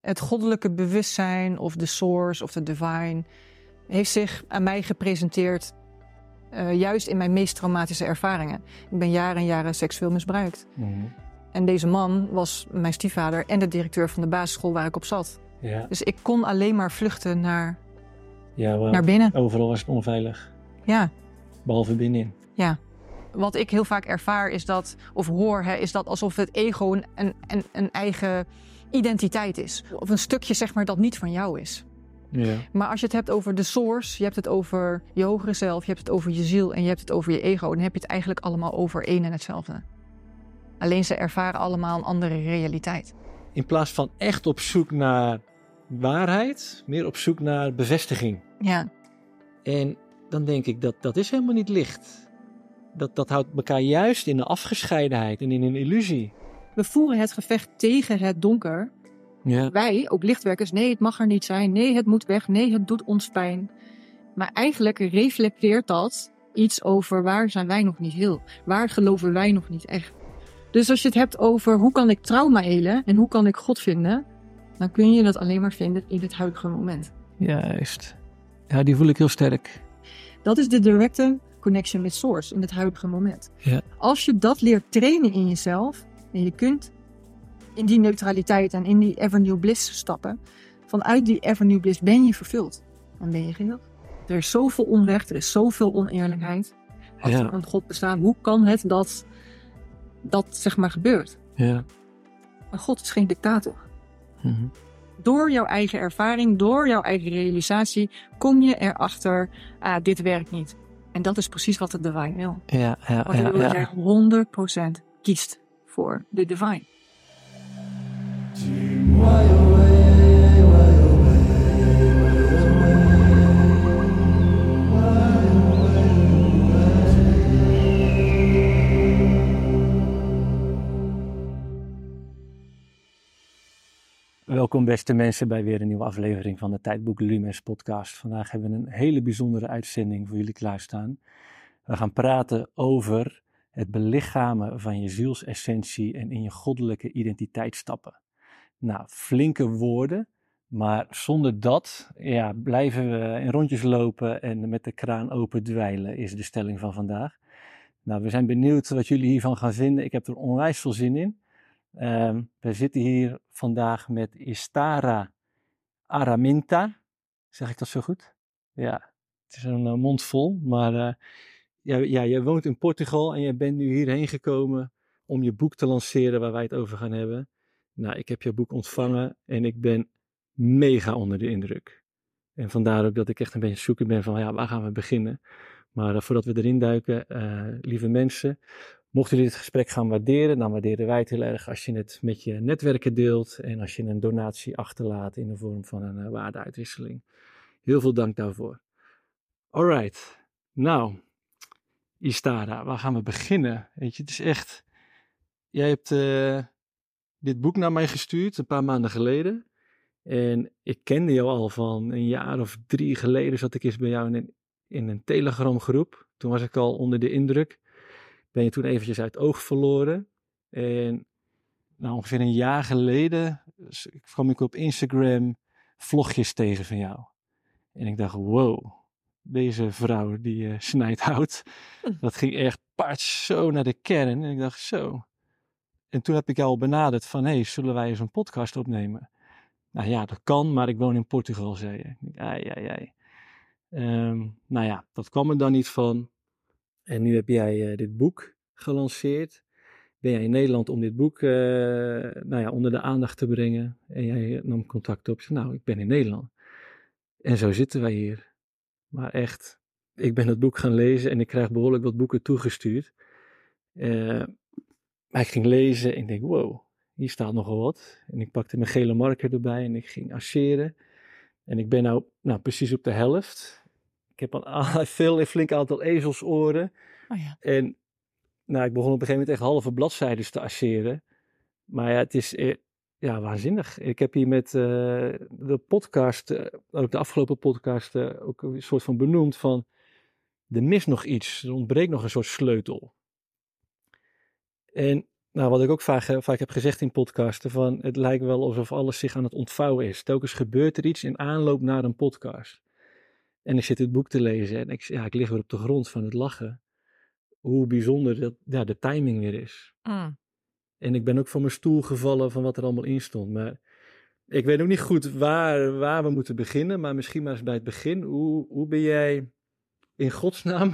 Het goddelijke bewustzijn of de source of de divine heeft zich aan mij gepresenteerd uh, juist in mijn meest traumatische ervaringen. Ik ben jaren en jaren seksueel misbruikt. Mm En deze man was mijn stiefvader en de directeur van de basisschool waar ik op zat. Ja. Dus ik kon alleen maar vluchten naar, ja, naar binnen. Overal was het onveilig. Ja. Behalve binnenin. Ja. Wat ik heel vaak ervaar is dat, of hoor, hè, is dat alsof het ego een, een, een eigen identiteit is. Of een stukje zeg maar dat niet van jou is. Ja. Maar als je het hebt over de source, je hebt het over je hogere zelf, je hebt het over je ziel en je hebt het over je ego, dan heb je het eigenlijk allemaal over één en hetzelfde. Alleen ze ervaren allemaal een andere realiteit. In plaats van echt op zoek naar waarheid, meer op zoek naar bevestiging. Ja. En dan denk ik dat dat is helemaal niet licht. Dat, dat houdt elkaar juist in een afgescheidenheid en in een illusie. We voeren het gevecht tegen het donker. Ja. Wij, ook lichtwerkers, nee, het mag er niet zijn. Nee, het moet weg. Nee, het doet ons pijn. Maar eigenlijk reflecteert dat iets over waar zijn wij nog niet heel? Waar geloven wij nog niet echt? Dus als je het hebt over hoe kan ik trauma helen en hoe kan ik God vinden, dan kun je dat alleen maar vinden in het huidige moment. Juist. Ja, die voel ik heel sterk. Dat is de directe connection met source in het huidige moment. Ja. Als je dat leert trainen in jezelf en je kunt in die neutraliteit en in die ever new bliss stappen, vanuit die ever new bliss ben je vervuld. Dan ben je geheel. Er is zoveel onrecht, er is zoveel oneerlijkheid. Als ja. er een God bestaat, hoe kan het dat dat zeg maar gebeurt? Ja. Maar God is geen dictator. Mhm. Door jouw eigen ervaring, door jouw eigen realisatie, kom je erachter, ah, dit werkt niet. En dat is precies wat de divine wil. Ja, ja, Waardoor ja, ja. je 100% kiest voor de divine. Welkom beste mensen bij weer een nieuwe aflevering van de Tijdboek Lumens podcast. Vandaag hebben we een hele bijzondere uitzending voor jullie klaarstaan. We gaan praten over het belichamen van je zielsessentie en in je goddelijke identiteit stappen. Nou, flinke woorden, maar zonder dat ja, blijven we in rondjes lopen en met de kraan open dweilen, is de stelling van vandaag. Nou, we zijn benieuwd wat jullie hiervan gaan vinden. Ik heb er onwijs veel zin in. Um, we zitten hier vandaag met Istara Araminta. Zeg ik dat zo goed? Ja, het is een uh, mond vol. Maar uh, ja, ja, jij woont in Portugal en jij bent nu hierheen gekomen om je boek te lanceren waar wij het over gaan hebben. Nou, ik heb je boek ontvangen en ik ben mega onder de indruk. En vandaar ook dat ik echt een beetje zoeken ben van, ja, waar gaan we beginnen? Maar uh, voordat we erin duiken, lieve mensen, Mochten jullie dit gesprek gaan waarderen, dan waarderen wij het heel erg als je het met je netwerken deelt en als je een donatie achterlaat in de vorm van een uh, waardeuitwisseling. Heel veel dank daarvoor. Alright, nou, Istara, waar gaan we beginnen? Weet je, het is echt. Jij hebt uh, dit boek naar mij gestuurd een paar maanden geleden. En ik kende jou al van een jaar of drie geleden. Zat ik eens bij jou in een, in een Telegram groep. Toen was ik al onder de indruk ben je toen eventjes uit oog verloren. En nou, ongeveer een jaar geleden kwam ik op Instagram vlogjes tegen van jou. En ik dacht, wow, deze vrouw die uh, snijdt hout. Hm. Dat ging echt part zo naar de kern. En ik dacht, zo. En toen heb ik jou al benaderd van, hey, zullen wij eens een podcast opnemen? Nou ja, dat kan, maar ik woon in Portugal, zei je. Ai, ai, ai. Um, nou ja, dat kwam er dan niet van. En nu heb jij uh, dit boek gelanceerd. Ben jij in Nederland om dit boek uh, nou ja, onder de aandacht te brengen. En jij nam contact op. Zei, nou, ik ben in Nederland. En zo zitten wij hier. Maar echt, ik ben het boek gaan lezen en ik krijg behoorlijk wat boeken toegestuurd. Uh, maar ik ging lezen en ik denk, wow, hier staat nogal wat. En ik pakte mijn gele marker erbij en ik ging asseren. En ik ben nou, nou precies op de helft. Ik heb een veel, een flink aantal ezelsoren. Oh ja. En nou, ik begon op een gegeven moment echt halve bladzijden te asseren. Maar ja, het is eh, ja, waanzinnig. Ik heb hier met uh, de podcast, uh, ook de afgelopen podcast, uh, ook een soort van benoemd van... Er mist nog iets, er ontbreekt nog een soort sleutel. En nou, wat ik ook vaak, vaak heb gezegd in podcasten, van het lijkt wel alsof alles zich aan het ontvouwen is. Telkens gebeurt er iets in aanloop naar een podcast. En ik zit het boek te lezen en ik, ja, ik lig weer op de grond van het lachen. Hoe bijzonder dat, ja, de timing weer is. Mm. En ik ben ook van mijn stoel gevallen van wat er allemaal in stond. Maar ik weet ook niet goed waar, waar we moeten beginnen. Maar misschien maar eens bij het begin. Hoe, hoe ben jij in godsnaam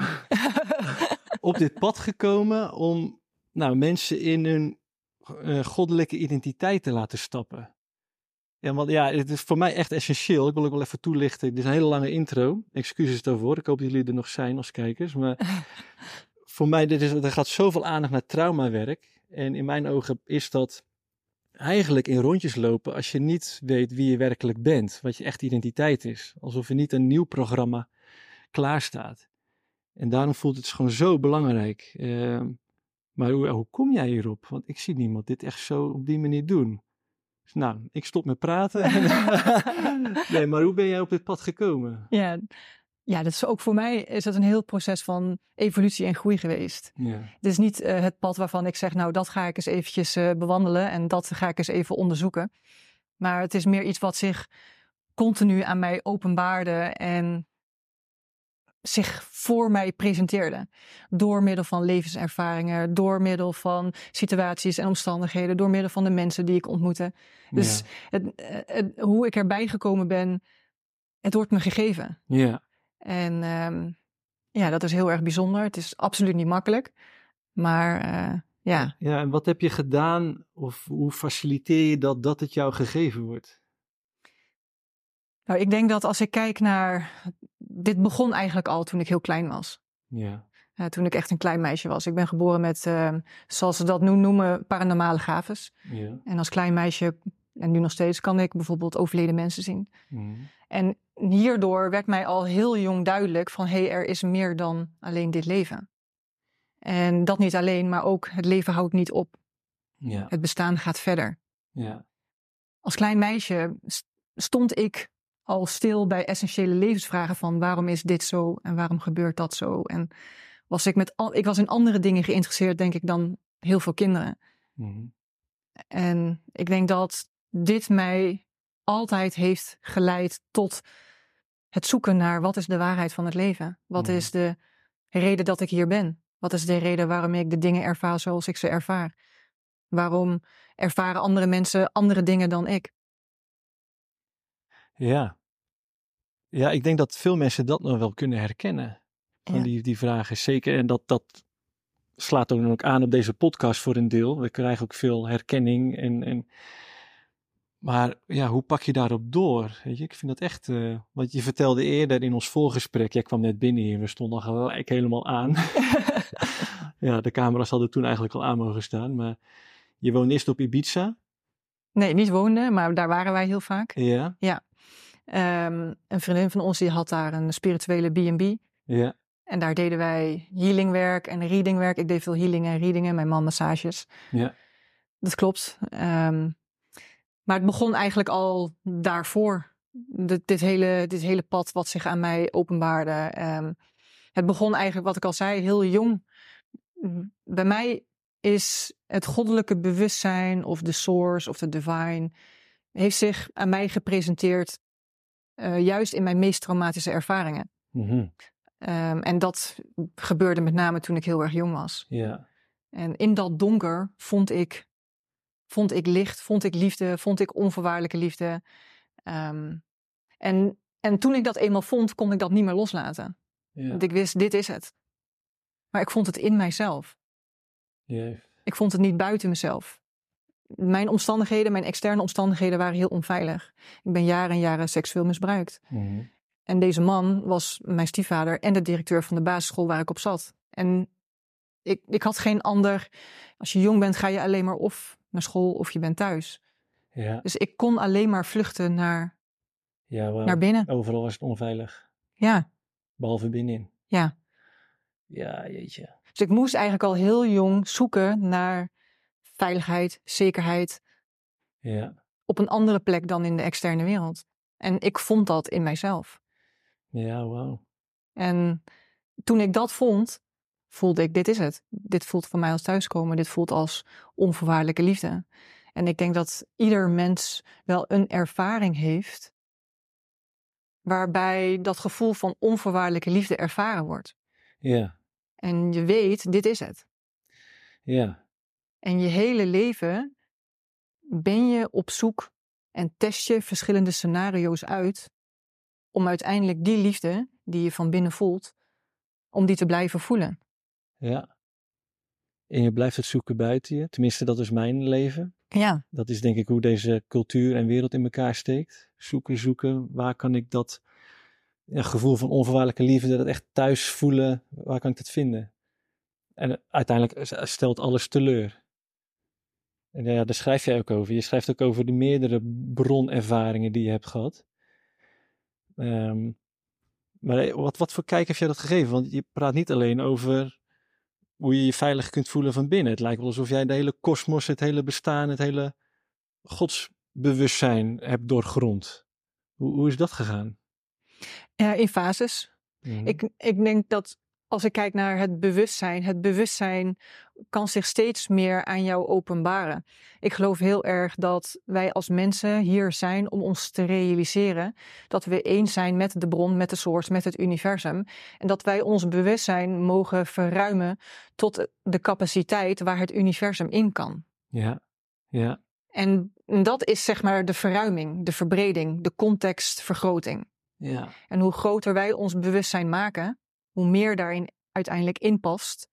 op dit pad gekomen om nou, mensen in hun uh, goddelijke identiteit te laten stappen? Ja, want ja, het is voor mij echt essentieel. Ik wil ook wel even toelichten. Dit is een hele lange intro. Excuses daarvoor. Ik hoop dat jullie er nog zijn als kijkers. Maar voor mij, dit is, er gaat zoveel aandacht naar traumawerk. En in mijn ogen is dat eigenlijk in rondjes lopen als je niet weet wie je werkelijk bent. Wat je echt identiteit is. Alsof er niet een nieuw programma klaar staat. En daarom voelt het gewoon zo belangrijk. Uh, maar hoe, hoe kom jij hierop? Want ik zie niemand dit echt zo op die manier doen. Dus nou, ik stop met praten. nee, maar hoe ben jij op dit pad gekomen? Ja, ja, dat is ook voor mij is dat een heel proces van evolutie en groei geweest. Ja. Het is niet uh, het pad waarvan ik zeg, nou dat ga ik eens eventjes uh, bewandelen en dat ga ik eens even onderzoeken. Maar het is meer iets wat zich continu aan mij openbaarde en zich voor mij presenteerde. Door middel van levenservaringen, door middel van situaties en omstandigheden, door middel van de mensen die ik ontmoette. Dus het, het, hoe ik erbij gekomen ben, het wordt me gegeven. Ja. En um, ja, dat is heel erg bijzonder. Het is absoluut niet makkelijk. Maar uh, ja. Ja, en wat heb je gedaan of hoe faciliteer je dat dat het jou gegeven wordt? Nou, ik denk dat als ik kijk naar. Dit begon eigenlijk al toen ik heel klein was. Ja. Uh, toen ik echt een klein meisje was. Ik ben geboren met, uh, zoals ze dat nu noemen, paranormale gaves. Ja. En als klein meisje, en nu nog steeds, kan ik bijvoorbeeld overleden mensen zien. Mm. En hierdoor werd mij al heel jong duidelijk van hé, hey, er is meer dan alleen dit leven. En dat niet alleen, maar ook het leven houdt niet op. Ja. Het bestaan gaat verder. Ja. Als klein meisje stond ik al stil bij essentiële levensvragen van waarom is dit zo en waarom gebeurt dat zo. En was ik met al, ik was in andere dingen geïnteresseerd, denk ik, dan heel veel kinderen. Mm. En ik denk dat dit mij altijd heeft geleid tot het zoeken naar wat is de waarheid van het leven? Wat is de reden dat ik hier ben? Wat is de reden waarom ik de dingen ervaar zoals ik ze ervaar? Waarom ervaren andere mensen andere dingen dan ik? Ja. Ja, ik denk dat veel mensen dat nog wel kunnen herkennen. Van die, die vragen. Zeker. En dat, dat slaat ook aan op deze podcast voor een deel. We krijgen ook veel herkenning en, en maar ja, hoe pak je daarop door? Weet je, ik vind dat echt. Uh, want je vertelde eerder in ons voorgesprek. Jij kwam net binnen hier, we stonden gelijk helemaal aan. ja, de camera's hadden toen eigenlijk al aan mogen staan. Maar je woonde eerst op Ibiza? Nee, niet woonde, maar daar waren wij heel vaak. Ja. Ja. Um, een vriendin van ons die had daar een spirituele B&B. Ja. En daar deden wij healingwerk en readingwerk. Ik deed veel healing en readingen, mijn man massages. Ja. Dat klopt. Um, maar het begon eigenlijk al daarvoor. Dit, dit, hele, dit hele pad wat zich aan mij openbaarde. Um, het begon eigenlijk, wat ik al zei, heel jong. Bij mij is het goddelijke bewustzijn of de source of de divine... heeft zich aan mij gepresenteerd uh, juist in mijn meest traumatische ervaringen. Mm -hmm. um, en dat gebeurde met name toen ik heel erg jong was. Ja. En in dat donker vond ik vond ik licht, vond ik liefde, vond ik onvoorwaardelijke liefde. Um, en, en toen ik dat eenmaal vond, kon ik dat niet meer loslaten. Ja. Want ik wist, dit is het. Maar ik vond het in mijzelf. Ik vond het niet buiten mezelf. Mijn omstandigheden, mijn externe omstandigheden waren heel onveilig. Ik ben jaren en jaren seksueel misbruikt. Mm -hmm. En deze man was mijn stiefvader en de directeur van de basisschool waar ik op zat. En ik, ik had geen ander. Als je jong bent, ga je alleen maar of naar school of je bent thuis. Ja. Dus ik kon alleen maar vluchten naar, ja, wow. naar binnen. Overal was het onveilig. Ja. Behalve binnenin. Ja. Ja, jeetje. Dus ik moest eigenlijk al heel jong zoeken naar veiligheid, zekerheid. Ja. Op een andere plek dan in de externe wereld. En ik vond dat in mijzelf. Ja, wauw. En toen ik dat vond, voelde ik, dit is het. Dit voelt voor mij als thuiskomen. Dit voelt als onvoorwaardelijke liefde. En ik denk dat ieder mens wel een ervaring heeft waarbij dat gevoel van onvoorwaardelijke liefde ervaren wordt. Ja. En je weet, dit is het. Ja. En je hele leven ben je op zoek en test je verschillende scenario's uit om uiteindelijk die liefde die je van binnen voelt, om die te blijven voelen. Ja. En je blijft het zoeken buiten je. Tenminste, dat is mijn leven. Ja. Dat is denk ik hoe deze cultuur en wereld in elkaar steekt. Zoeken, zoeken. Waar kan ik dat ja, gevoel van onvoorwaardelijke liefde, dat echt thuis voelen, waar kan ik dat vinden? En uiteindelijk stelt alles teleur. En ja, daar schrijf jij ook over. Je schrijft ook over de meerdere bronervaringen die je hebt gehad. Ehm, maar wat, wat voor kijk heb jij dat gegeven? Want je praat niet alleen over hoe je je veilig kunt voelen van binnen. Het lijkt wel alsof jij de hele kosmos, het hele bestaan, het hele godsbewustzijn hebt doorgrond. Hoe, hoe is dat gegaan? Ja, in fases. Mhm. Ik, ik denk dat als ik kijk naar het bewustzijn, het bewustzijn kan zich steeds meer aan jou openbaren. Ik geloof heel erg dat wij als mensen hier zijn om ons te realiseren dat we één zijn met de bron, met de source, met het universum. En dat wij ons bewustzijn mogen verruimen tot de capaciteit waar het universum in kan. Ja, ja. En dat is zeg maar de verruiming, de verbreding, de contextvergroting. Ja. En hoe groter wij ons bewustzijn maken, hoe meer daarin uiteindelijk inpast.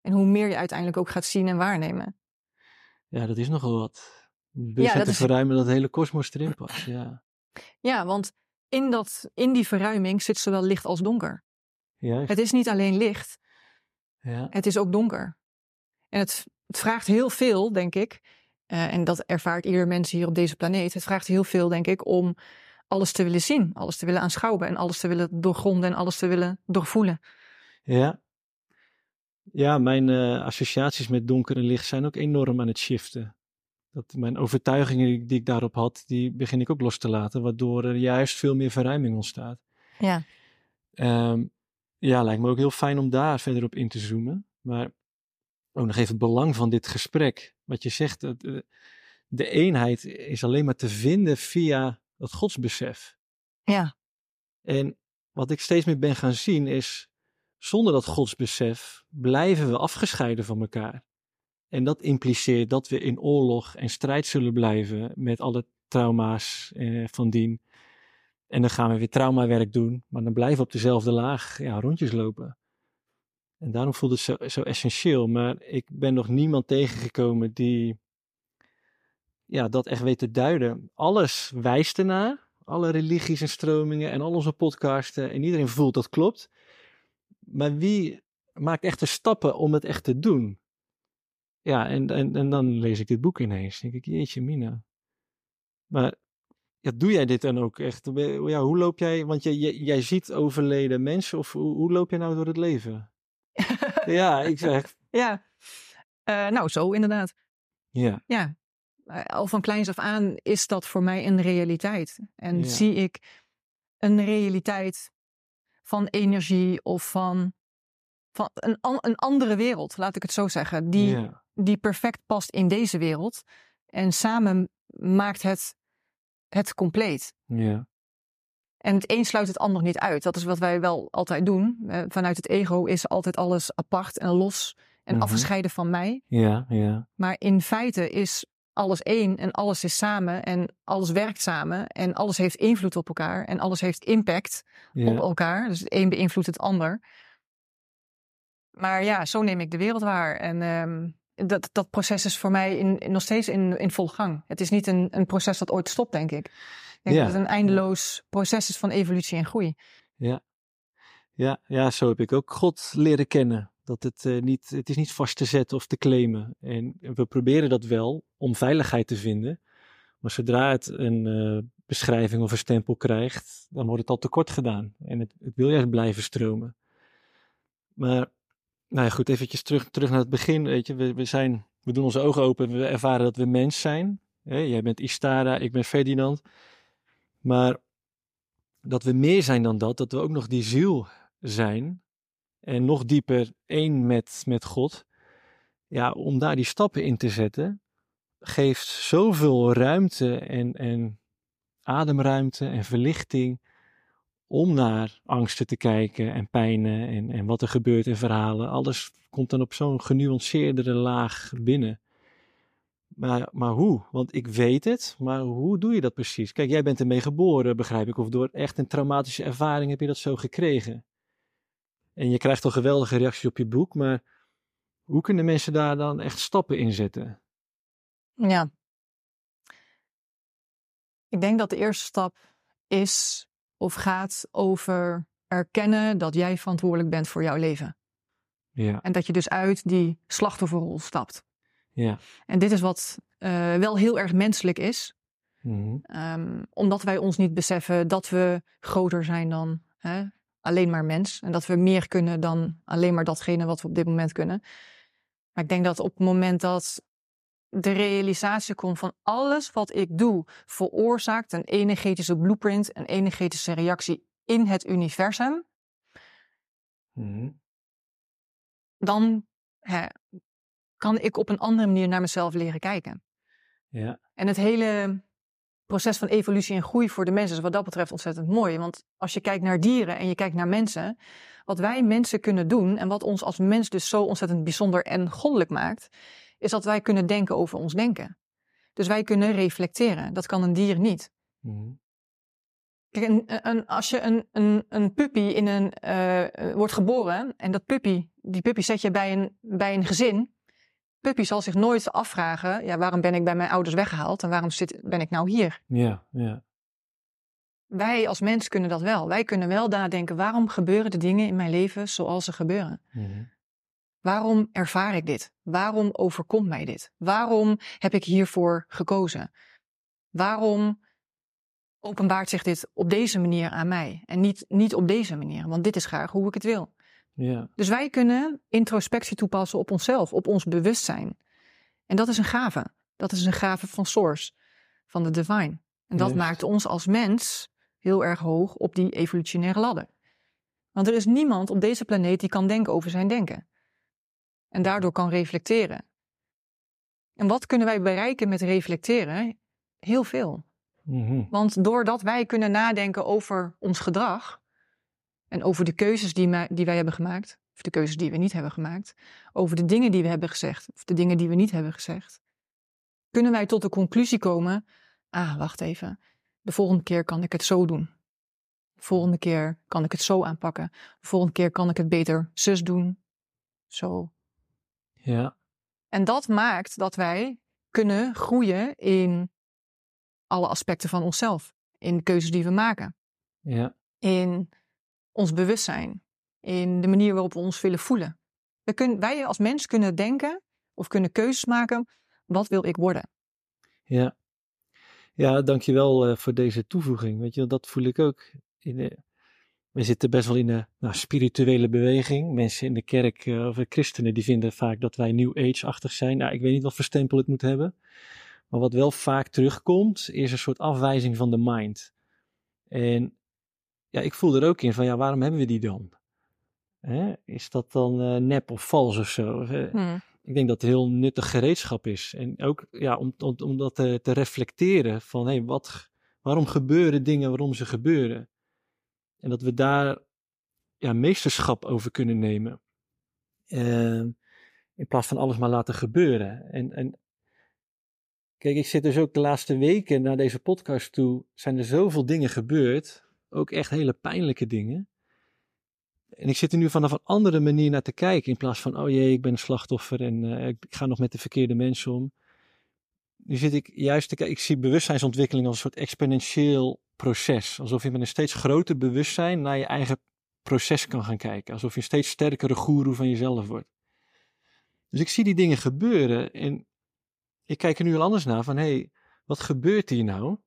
En hoe meer je uiteindelijk ook gaat zien en waarnemen. Ja, dat is nogal wat. Dus ja, te verruimen dat hele kosmos erin past. Ja, ja want in, dat, in die verruiming zit zowel licht als donker. Juist. Het is niet alleen licht, ja. het is ook donker. En het, het vraagt heel veel, denk ik. Uh, en dat ervaart ieder mens hier op deze planeet. Het vraagt heel veel, denk ik, om alles te willen zien, alles te willen aanschouwen en alles te willen doorgronden en alles te willen doorvoelen. Ja, ja mijn uh, associaties met donker en licht zijn ook enorm aan het shiften. Dat mijn overtuigingen die ik daarop had, die begin ik ook los te laten, waardoor er juist veel meer verruiming ontstaat. Ja. Um, ja, lijkt me ook heel fijn om daar verder op in te zoomen. Maar ook nog even het belang van dit gesprek. Wat je zegt, de eenheid is alleen maar te vinden via dat godsbesef. Ja. En wat ik steeds meer ben gaan zien is, zonder dat godsbesef blijven we afgescheiden van elkaar. En dat impliceert dat we in oorlog en strijd zullen blijven met alle trauma's eh, van dien. En dan gaan we weer traumawerk doen, maar dan blijven we op dezelfde laag ja, rondjes lopen. En daarom voelt het zo, zo essentieel. Maar ik ben nog niemand tegengekomen die ja, dat echt weet te duiden. Alles wijst ernaar. Alle religies en stromingen en al onze podcasten. En iedereen voelt dat klopt. Maar wie maakt echt de stappen om het echt te doen? Ja, en, en, en dan lees ik dit boek ineens. denk ik, jeetje mina. Maar ja, doe jij dit dan ook echt? Ja, hoe loop jij, want jij, jij, jij ziet overleden mensen. Of hoe, hoe loop jij nou door het leven? ja, ik zeg. Ja, uh, nou zo inderdaad. Ja. Ja, eh, al van kleins af aan is dat voor mij een realiteit. En zie ik een realiteit van energie of van, van een, een andere wereld, laat ik het zo zeggen, die, die perfect past in deze wereld. En samen maakt het het compleet. Ja. En het een sluit het ander niet uit. Dat is wat wij wel altijd doen. Eh, vanuit het ego is altijd alles apart en los en mhm. afgescheiden van mij. Ja, ja. Maar in feite is alles één en alles is samen en alles werkt samen en alles heeft invloed op elkaar en alles heeft impact op elkaar. Dus het een beïnvloedt het ander. Maar ja, zo neem ik de wereld waar. En um, dat, dat proces is voor mij in, nog steeds in, in volle gang. Het is niet een, een proces dat ooit stopt, denk ik. Ik denk dat het een eindeloos proces is van evolutie en groei. Ja. Ja, ja, zo heb ik ook God leren kennen. Dat het, uh, niet, het is niet vast te zetten of te claimen. En we proberen dat wel om veiligheid te vinden. Maar zodra het een uh, beschrijving of een stempel krijgt, dan wordt het al tekort gedaan. En het, wil juist blijven stromen. Maar, nou ja, goed, eventjes terug, terug naar het begin. Weet je, we, we, zijn, we doen onze ogen open, we ervaren dat we mens zijn. Hè? Jij bent Istara, ik ben Ferdinand. Maar dat we meer zijn dan dat, dat we ook nog die ziel zijn en nog dieper één met, met God. Ja, om daar die stappen in te zetten, geeft zoveel ruimte en, en ademruimte en verlichting om naar angsten te kijken en pijnen en, en wat er gebeurt in verhalen. Alles komt dan op zo'n genuanceerdere laag binnen. Maar, maar hoe? Want ik weet het, maar hoe doe je dat precies? Kijk, jij bent ermee geboren, begrijp ik, of door echt een traumatische ervaring heb je dat zo gekregen. En je krijgt al geweldige reacties op je boek, maar hoe kunnen mensen daar dan echt stappen in zetten? Ja. Ik denk dat de eerste stap is of gaat over erkennen dat jij verantwoordelijk bent voor jouw leven. Ja. En dat je dus uit die slachtofferrol stapt. Ja. En dit is wat uh, wel heel erg menselijk is. Mm um, omdat wij ons niet beseffen dat we groter zijn dan hè, alleen maar mens. En dat we meer kunnen dan alleen maar datgene wat we op dit moment kunnen. Maar ik denk dat op het moment dat de realisatie komt van alles wat ik doe, veroorzaakt een energetische blueprint, een energetische reactie in het universum. Mm Dan hè, kan ik op een andere manier naar mezelf leren kijken. Ja. En het hele proces van evolutie en groei voor de mensen is wat dat betreft ontzettend mooi. Want als je kijkt naar dieren en je kijkt naar mensen, wat wij mensen kunnen doen en wat ons als mens dus zo ontzettend bijzonder en goddelijk maakt, is dat wij kunnen denken over ons denken. Dus wij kunnen reflecteren. Dat kan een dier niet. Mm. Kijk, een, een, als je een, een, een puppy in een, uh, wordt geboren en dat puppy, die puppy zet je bij een, bij een gezin, puppy zal zich nooit afvragen, ja, waarom ben ik bij mijn ouders weggehaald en waarom zit, ben ik nou hier? Ja, ja. Wij als mens kunnen dat wel. Wij kunnen wel nadenken, waarom gebeuren de dingen in mijn leven zoals ze gebeuren? Mm Waarom ervaar ik dit? Waarom overkomt mij dit? Waarom heb ik hiervoor gekozen? Waarom openbaart zich dit op deze manier aan mij en niet, niet op deze manier? Want dit is graag hoe ik het wil. Ja. Dus wij kunnen introspectie toepassen op onszelf, op ons bewustzijn. En dat is een gave. Dat is een gave van Source, van de Divine. En dat maakt ons als mens heel erg hoog op die evolutionaire ladder. Want er is niemand op deze planeet die kan denken over zijn denken. En daardoor kan reflecteren. En wat kunnen wij bereiken met reflecteren? Heel veel. Mm Want doordat wij kunnen nadenken over ons gedrag, en over de keuzes die, die wij hebben gemaakt, of de keuzes die we niet hebben gemaakt, over de dingen die we hebben gezegd, of de dingen die we niet hebben gezegd, kunnen wij tot de conclusie komen: ah, wacht even, de volgende keer kan ik het zo doen. De volgende keer kan ik het zo aanpakken. De volgende keer kan ik het beter zus doen. Zo. Ja. En dat maakt dat wij kunnen groeien in alle aspecten van onszelf. In de keuzes die we maken. Ja. In ons bewustzijn, in de manier waarop we ons willen voelen. We kunnen, wij als mens kunnen denken of kunnen keuzes maken, wat wil ik worden? Ja, ja dankjewel uh, voor deze toevoeging. Weet je, dat voel ik ook. In de, we zitten best wel in een nou, spirituele beweging. Mensen in de kerk, uh, of christenen, die vinden vaak dat wij New Age-achtig zijn. Nou, ik weet niet wat voor stempel het moet hebben. Maar wat wel vaak terugkomt, is een soort afwijzing van de mind. En ja, ik voel er ook in van, ja, waarom hebben we die dan? Hè? Is dat dan uh, nep of vals of zo? Hmm. Ik denk dat het heel nuttig gereedschap is. En ook ja, om, om, om dat te, te reflecteren van, hé, hey, wat, waarom gebeuren dingen waarom ze gebeuren? En dat we daar ja, meesterschap over kunnen nemen. Uh, in plaats van alles maar laten gebeuren. En, en kijk, ik zit dus ook de laatste weken naar deze podcast toe, zijn er zoveel dingen gebeurd ook echt hele pijnlijke dingen. En ik zit er nu vanaf een andere manier naar te kijken. In plaats van, oh jee, ik ben een slachtoffer en uh, ik ga nog met de verkeerde mensen om. Nu zit ik juist te kijken, ik zie bewustzijnsontwikkeling als een soort exponentieel proces. Alsof je met een steeds groter bewustzijn naar je eigen proces kan gaan kijken. Alsof je een steeds sterkere goeroe van jezelf wordt. Dus ik zie die dingen gebeuren en ik kijk er nu al anders naar van, hé, hey, wat gebeurt hier nou?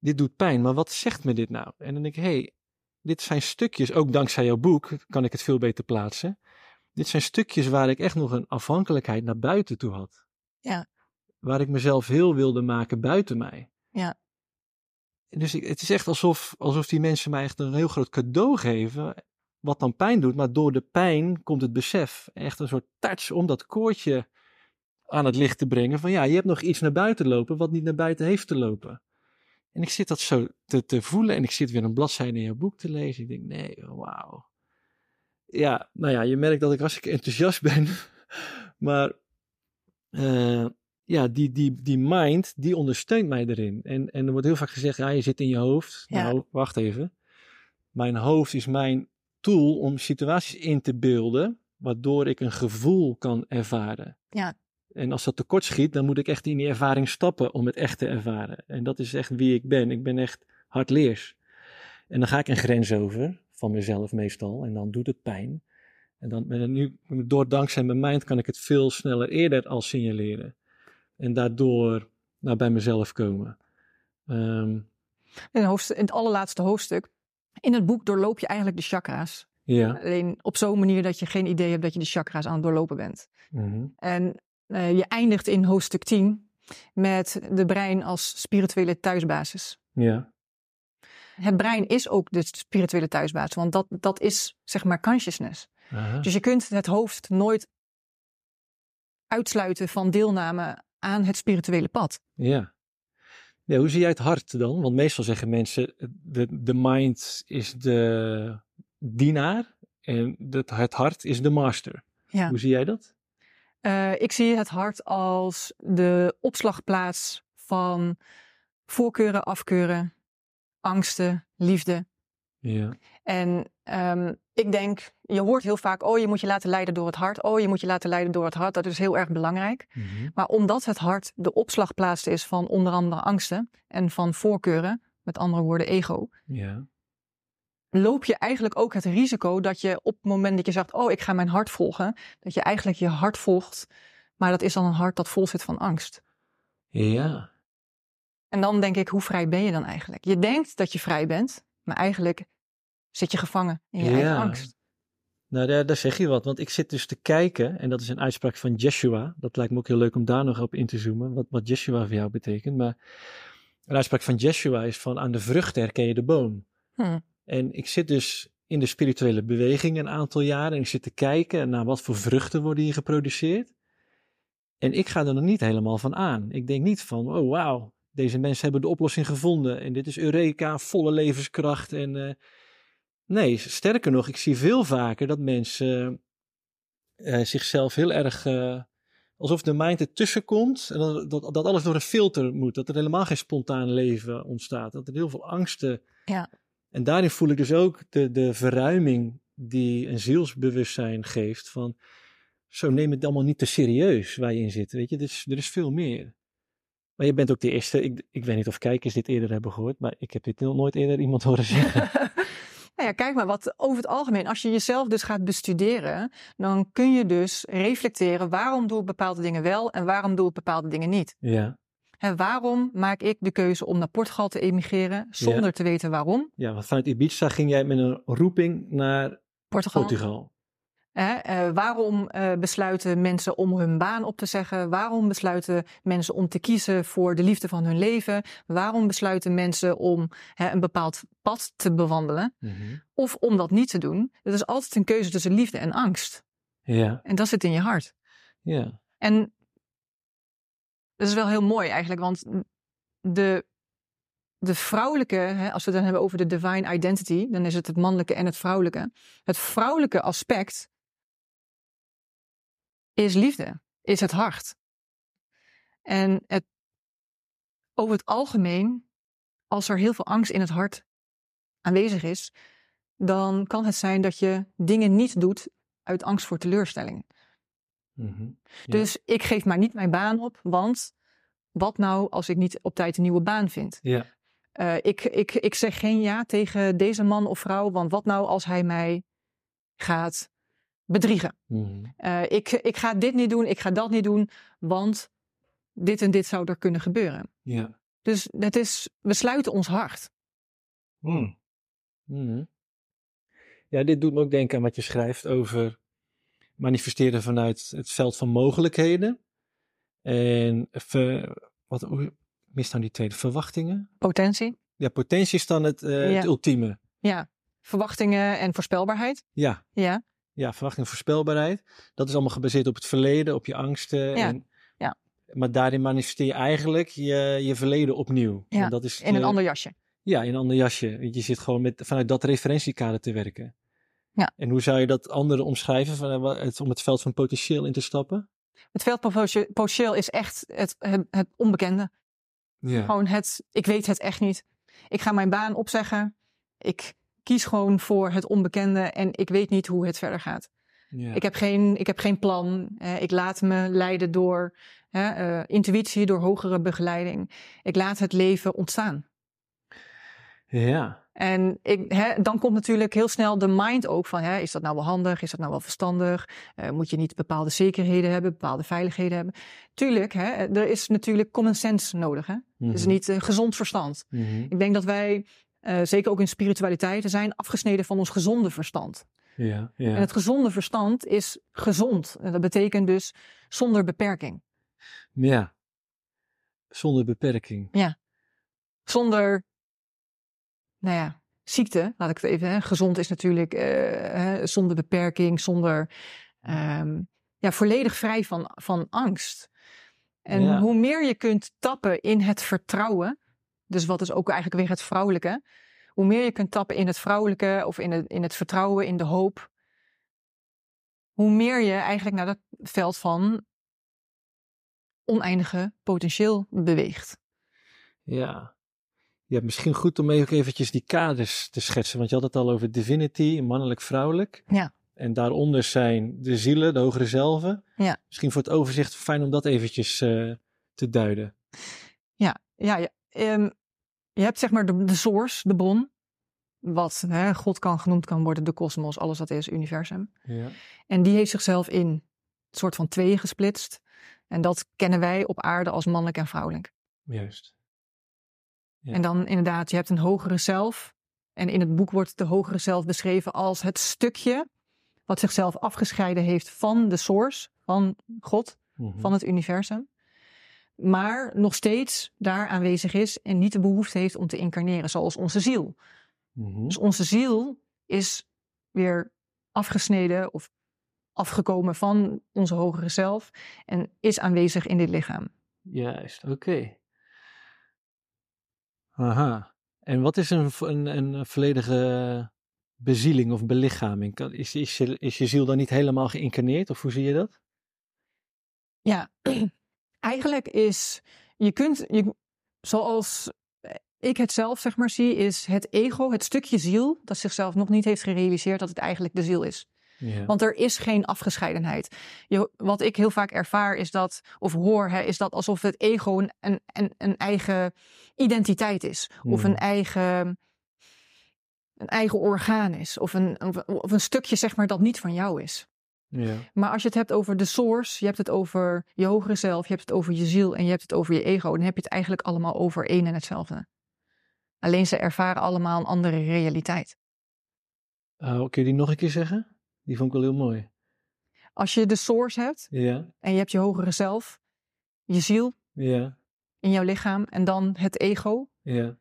Dit doet pijn, maar wat zegt me dit nou? En dan denk ik, hé, hey, dit zijn stukjes, ook dankzij jouw boek kan ik het veel beter plaatsen. Dit zijn stukjes waar ik echt nog een afhankelijkheid naar buiten toe had. Ja. Waar ik mezelf heel wilde maken buiten mij. Ja. Dus ik, het is echt alsof, alsof die mensen mij echt een heel groot cadeau geven. wat dan pijn doet, maar door de pijn komt het besef. Echt een soort touch om dat koordje aan het licht te brengen. Van ja, je hebt nog iets naar buiten lopen wat niet naar buiten heeft te lopen. En ik zit dat zo te, te voelen en ik zit weer een bladzijde in jouw boek te lezen. Ik denk, nee, wauw. Ja, nou ja, je merkt dat ik hartstikke enthousiast ben. maar uh, ja, die, die, die mind, die ondersteunt mij erin. En, en er wordt heel vaak gezegd, ja, je zit in je hoofd. Ja. Nou, wacht even. Mijn hoofd is mijn tool om situaties in te beelden, waardoor ik een gevoel kan ervaren. Ja. En als dat tekort schiet, dan moet ik echt in die ervaring stappen om het echt te ervaren. En dat is echt wie ik ben. Ik ben echt hardleers. En dan ga ik een grens over, van mezelf meestal, en dan doet het pijn. En dan, nu, door dankzij mijn mind kan ik het veel sneller eerder al signaleren. En daardoor nou, bij mezelf komen. Um, in, hoofdstuk, in het allerlaatste hoofdstuk, in het boek doorloop je eigenlijk de chakra's. Ja. Alleen op zo'n manier dat je geen idee hebt dat je de chakra's aan het doorlopen bent. Mm En uh, je eindigt in hoofdstuk 10 met de brein als spirituele thuisbasis. Ja. Het brein is ook de spirituele thuisbasis, want dat, dat is zeg maar consciousness. Aha. Dus je kunt het hoofd nooit uitsluiten van deelname aan het spirituele pad. Ja. ja. Hoe zie jij het hart dan? Want meestal zeggen mensen, de, de mind is de dienaar en het, het hart is de master. Ja. Hoe zie jij dat? Uh, ik zie het hart als de opslagplaats van voorkeuren, afkeuren, angsten, liefde. Ja. En um, ik denk, je hoort heel vaak, oh je moet je laten leiden door het hart. Oh je moet je laten leiden door het hart. Dat is heel erg belangrijk. Mm -hmm. Maar omdat het hart de opslagplaats is van onder andere angsten en van voorkeuren, met andere woorden ego. Ja. Loop je eigenlijk ook het risico dat je op het moment dat je zegt, oh ik ga mijn hart volgen, dat je eigenlijk je hart volgt, maar dat is dan een hart dat vol zit van angst. Ja. En dan denk ik, hoe vrij ben je dan eigenlijk? Je denkt dat je vrij bent, maar eigenlijk zit je gevangen in je ja. eigen angst. Nou, daar, daar, zeg je wat. Want ik zit dus te kijken, en dat is een uitspraak van Jeshua. Dat lijkt me ook heel leuk om daar nog op in te zoomen, wat, wat Jeshua voor jou betekent. Maar een uitspraak van Jeshua is van aan de vruchten herken je de boom. Hm. En ik zit dus in de spirituele beweging een aantal jaren en ik zit te kijken naar wat voor vruchten worden hier geproduceerd. En ik ga er nog niet helemaal van aan. Ik denk niet van, oh wauw, deze mensen hebben de oplossing gevonden en dit is Eureka, volle levenskracht en... Uh, Nee, sterker nog, ik zie veel vaker dat mensen uh, zichzelf heel erg. Alsof de mind ertussen komt en dat, dat, dat, alles door een filter moet. Dat er helemaal geen spontaan leven ontstaat. Dat er heel veel angsten. Ja. En daarin voel ik dus ook de, de verruiming die een zielsbewustzijn geeft. Van zo neem het allemaal niet te serieus waar je in zit. Weet je, er is, er is veel meer. Maar je bent ook de eerste. Ik, ik weet niet of kijkers dit eerder hebben gehoord, maar ik heb dit nooit eerder iemand horen zeggen. Nou ja, kijk maar, wat over het algemeen, als je jezelf dus gaat bestuderen, dan kun je dus reflecteren waarom doe ik bepaalde dingen wel en waarom doe ik bepaalde dingen niet. Ja. En waarom maak ik de keuze om naar Portugal te emigreren zonder Ja. te weten waarom? Ja, want vanuit Ibiza ging jij met een roeping naar Portugal. Portugal. Hè, eh, waarom eh, besluiten mensen om hun baan op te zeggen? Waarom besluiten mensen om te kiezen voor de liefde van hun leven? Waarom besluiten mensen om hè, een bepaald pad te bewandelen? Mhm. Of om dat niet te doen? Het is altijd een keuze tussen liefde en angst. Ja, En dat zit in je hart. ja. En dat is wel heel mooi eigenlijk, want de, de vrouwelijke, hè, als we het dan hebben over de divine identity, dan is het het mannelijke en het vrouwelijke. Het vrouwelijke aspect is liefde, is het hart. En het, over het algemeen, als er heel veel angst in het hart aanwezig is, dan kan het zijn dat je dingen niet doet uit angst voor Mhm. Ja. Dus ik geef maar niet mijn baan op, want wat nou als ik niet op tijd een nieuwe baan vind? Ja, Eh, ik, ik, ik zeg geen ja tegen deze man of vrouw, want wat nou als hij mij gaat bedriegen? Mhm. Eh, ik, ik ga dit niet doen, ik ga dat niet doen, want dit en dit zou er kunnen gebeuren. ja. Dus het is, we sluiten ons hart. Mm. Mhm. Ja, dit doet me ook denken aan wat je schrijft over manifesteren vanuit het veld van mogelijkheden. En ver, wat hoe mist dan die tweede verwachtingen? Potentie? Ja, potentie is dan het, eh, Ja. het ultieme. Ja. verwachtingen en voorspelbaarheid. Ja. Ja. Ja, verwachting en voorspelbaarheid. Dat is allemaal gebaseerd op het verleden, op je angsten. Ja. En, Ja. Maar daarin manifesteer je eigenlijk je, je verleden opnieuw. Ja, En dat is In een de- ander jasje. Ja, in een ander jasje. Want Je zit gewoon met, vanuit dat referentiekader te werken. Ja. En hoe zou je dat anderen omschrijven van, eh, het, om het veld van potentieel in te stappen? Het veld potentieel- potentieel is echt het, het, het onbekende. Ja. Gewoon het, ik weet het echt niet. Ik ga mijn baan opzeggen. Ik kies gewoon voor het onbekende en ik weet niet hoe het verder gaat. ja. Ik, heb geen, ik heb geen plan. Eh, ik laat me leiden door hè, eh, intuïtie, door hogere begeleiding. Ik laat het leven ontstaan. ja. En ik, hè, dan komt natuurlijk heel snel de mind ook van, hè, is dat nou wel handig? Is dat nou wel verstandig? Eh, moet je niet bepaalde zekerheden hebben, bepaalde veiligheden hebben? Tuurlijk, hè, er is natuurlijk common sense nodig. Hè? Mhm. Dus niet eh, gezond verstand. Mhm. Ik denk dat wij, eh, zeker ook in spiritualiteit, zijn afgesneden van ons gezonde verstand. Ja, ja. En het gezonde verstand is gezond. En dat betekent dus zonder beperking. ja. Zonder beperking. Zonder, nou ja, ziekte, laat ik het even. Hè. Gezond is natuurlijk eh, hè, zonder beperking, zonder, ehm, ja, volledig vrij van, van angst. En Ja. hoe meer je kunt tappen in het vertrouwen, dus wat is ook eigenlijk weer het vrouwelijke, hoe meer je kunt tappen in het vrouwelijke of in het, in het vertrouwen, in de hoop, hoe meer je eigenlijk naar dat veld van oneindige potentieel beweegt. Ja. Ja, misschien goed om even eventjes die kaders te schetsen. Want je had het al over divinity, mannelijk-vrouwelijk. Ja. En daaronder zijn de zielen, de hogere zelven. Ja. Misschien voor het overzicht fijn om dat eventjes eh, te duiden. Ja, ja, ja. Ehm, je hebt zeg maar de, de source, de bron. Wat hè, God kan genoemd kan worden, de kosmos, alles wat is, universum. Ja. En die heeft zichzelf in een soort van tweeën gesplitst. En dat kennen wij op aarde als mannelijk en vrouwelijk. Juist. Ja. En dan inderdaad, je hebt een hogere zelf. En in het boek wordt de hogere zelf beschreven als het stukje wat zichzelf afgescheiden heeft van de source, van God, Mhm. van het universum. Maar nog steeds daar aanwezig is en niet de behoefte heeft om te incarneren, zoals onze ziel. Mhm. Dus onze ziel is weer afgesneden of afgekomen van onze hogere zelf en is aanwezig in dit lichaam. Juist, oké. Aha. En wat is een, een, een volledige bezieling of belichaming? Is, is, je, is je ziel dan niet helemaal geïncarneerd of hoe zie je dat? Ja, eigenlijk is, je kunt, je, zoals ik het zelf zeg maar zie, is het ego, het stukje ziel, dat zichzelf nog niet heeft gerealiseerd dat het eigenlijk de ziel is. Want er is geen afgescheidenheid. Je, wat ik heel vaak ervaar is dat, of hoor, hè, is dat alsof het ego een, een, een, eigen identiteit is. Of een eigen, een eigen orgaan is. Of een, of, of een stukje, zeg maar, dat niet van jou is. ja. Maar als je het hebt over de source, je hebt het over je hogere zelf, je hebt het over je ziel en je hebt het over je ego, dan heb je het eigenlijk allemaal over één en hetzelfde. Alleen ze ervaren allemaal een andere realiteit. Oh, kun je die nog een keer zeggen? Die vond ik wel heel mooi. Als je de source hebt Ja, en je hebt je hogere zelf, je ziel ja, in jouw lichaam en dan het ego, ja.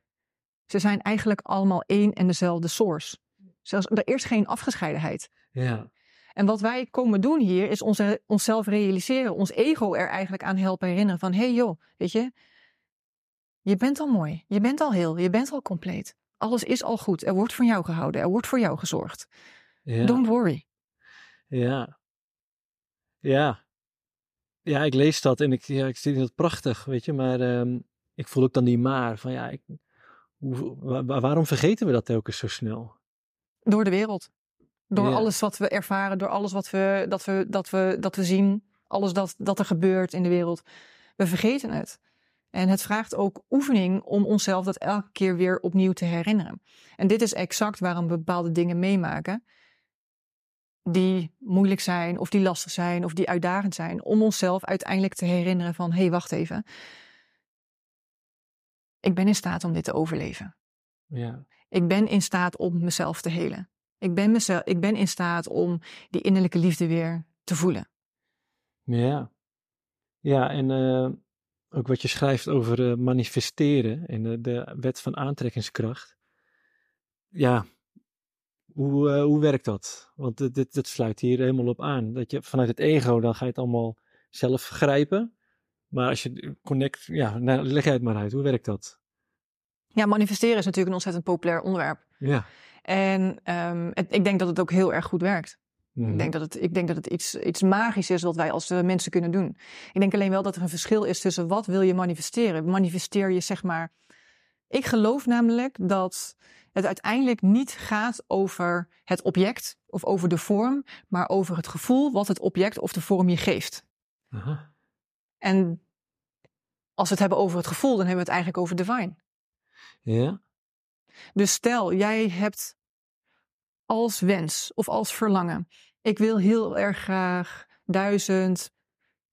ze zijn eigenlijk allemaal één en dezelfde source. Zelfs, er is geen afgescheidenheid. Ja, En wat wij komen doen hier is onze, onszelf realiseren, ons ego er eigenlijk aan helpen herinneren van, hé hey joh, weet je, je bent al mooi, je bent al heel, je bent al compleet. Alles is al goed, er wordt van jou gehouden, er wordt voor jou gezorgd. ja. Don't worry. Ja. Ja. Ja, ik lees dat en ik, ja, ik vind het prachtig, weet je. Maar ehm, ik voel ook dan die maar van ja, ik, hoe, wa- wa- waarom vergeten we dat telkens zo snel? Door de wereld. Door Ja. alles wat we ervaren, door alles wat we, dat, we, dat, we, dat we zien, alles dat, dat er gebeurt in de wereld. We vergeten het. En het vraagt ook oefening om onszelf dat elke keer weer opnieuw te herinneren. En dit is exact waarom we bepaalde dingen meemaken. Die moeilijk zijn, of die lastig zijn, of die uitdagend zijn. Om onszelf uiteindelijk te herinneren van, hé, hey, wacht even. Ik ben in staat om dit te overleven. Ja, Ik ben in staat om mezelf te helen. Ik ben, mezelf, ik ben in staat om die innerlijke liefde weer te voelen. ja. Ja, en eh, ook wat je schrijft over eh, manifesteren en de, de wet van aantrekkingskracht. Ja, Hoe, uh, hoe werkt dat? Want dit, dit, sluit hier helemaal op aan. Dat je vanuit het ego, dan ga je het allemaal zelf grijpen. Maar als je connect, ja, nou, leg jij het maar uit. Hoe werkt dat? Ja, manifesteren is natuurlijk een ontzettend populair onderwerp. Ja. En um, het, ik denk dat het ook heel erg goed werkt. Ik mhm. denk dat het, ik denk dat het iets, iets magisch is wat wij als uh, mensen kunnen doen. Ik denk alleen wel dat er een verschil is tussen wat wil je manifesteren. Manifesteer je zeg maar. Ik geloof namelijk dat het uiteindelijk niet gaat over het object of over de vorm, maar over het gevoel wat het object of de vorm je geeft. Aha. En als we het hebben over het gevoel, dan hebben we het eigenlijk over divine. Ja. Dus stel, jij hebt als wens of als verlangen, ik wil heel erg graag duizend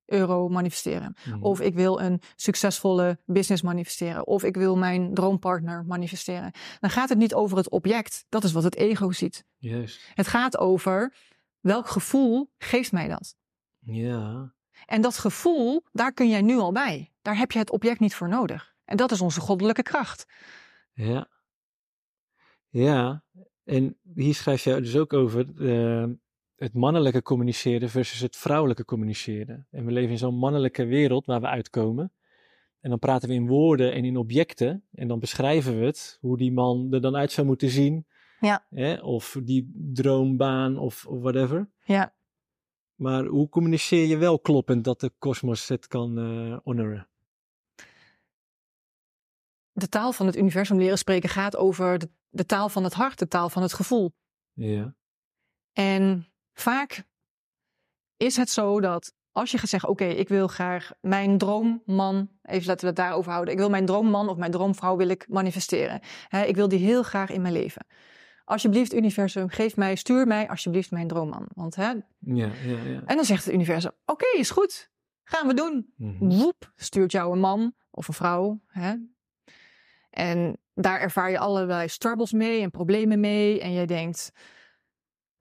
euro manifesteren. Mhm. Of ik wil een succesvolle business manifesteren. Of ik wil mijn droompartner manifesteren. Dan gaat het niet over het object. Dat is wat het ego ziet. Juist. Het gaat over welk gevoel geeft mij dat. Ja. En dat gevoel, daar kun jij nu al bij. Daar heb je het object niet voor nodig. En dat is onze goddelijke kracht. Ja. Ja. En hier schrijf je dus ook over uh, het mannelijke communiceren versus het vrouwelijke communiceren. En we leven in zo'n mannelijke wereld waar we uitkomen. En dan praten we in woorden en in objecten. En dan beschrijven we het, hoe die man er dan uit zou moeten zien. Ja. Hè? Of die droombaan of, of whatever. Ja. Maar hoe communiceer je wel kloppend dat de kosmos het kan uh, honoren? De taal van het universum leren spreken gaat over de, de taal van het hart, de taal van het gevoel. Ja. En Vaak is het zo dat als je gaat zeggen: Oké, ik wil graag mijn droomman, even laten we het daarover houden. Ik wil mijn droomman of mijn droomvrouw wil ik manifesteren. ik wil die heel graag in mijn leven. Alsjeblieft, universum, geef mij, stuur mij alsjeblieft mijn droomman. Want, hè, ja, ja, ja. En dan zegt het universum: Oké, is goed, gaan we doen. Mm Woep, stuurt jou een man of een vrouw. Hè? En daar ervaar je allerlei struggles mee en problemen mee. En je denkt: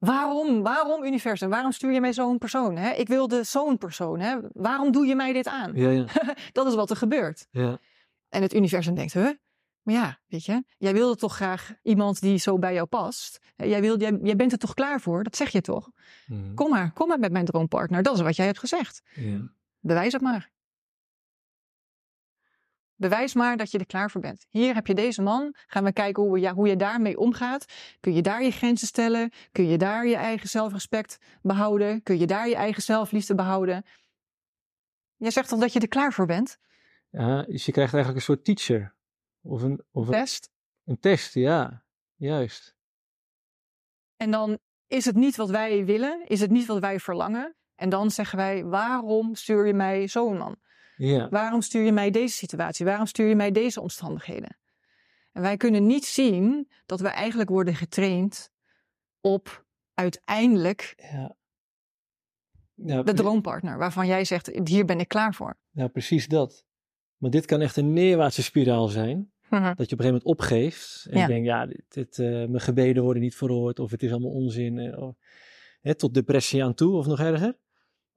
Waarom? Waarom universum? Waarom stuur je mij zo'n persoon? Hè? Ik wilde zo'n persoon. Hè? Waarom doe je mij dit aan? Ja, ja. dat is wat er gebeurt. Ja. En het universum denkt, huh? Maar ja, weet je, jij wilde toch graag iemand die zo bij jou past. Jij, jij, jij bent er toch klaar voor? Dat zeg je toch? Mhm. Kom maar, kom maar met mijn droompartner. Dat is wat jij hebt gezegd. Ja. Bewijs het maar. Bewijs maar dat je er klaar voor bent. Hier heb je deze man. Gaan we kijken hoe, ja, hoe je daarmee omgaat. Kun je daar je grenzen stellen? Kun je daar je eigen zelfrespect behouden? Kun je daar je eigen zelfliefde behouden? Jij zegt toch dat je er klaar voor bent? Ja, dus je krijgt eigenlijk een soort teacher. Of een, of een test. Een test, ja. Juist. En dan is het niet wat wij willen, is het niet wat wij verlangen. En dan zeggen wij, waarom stuur je mij zo'n man? Ja. Waarom stuur je mij deze situatie? Waarom stuur je mij deze omstandigheden? En wij kunnen niet zien dat we eigenlijk worden getraind op uiteindelijk ja. Ja, de droompartner, waarvan jij zegt, hier ben ik klaar voor. Ja, precies dat. Maar dit kan echt een neerwaartse spiraal zijn. Mhm. Dat je op een gegeven moment opgeeft en je denkt, ja, dit, dit uh, mijn gebeden worden niet verhoord of het is allemaal onzin. Eh, tot depressie aan toe of nog erger.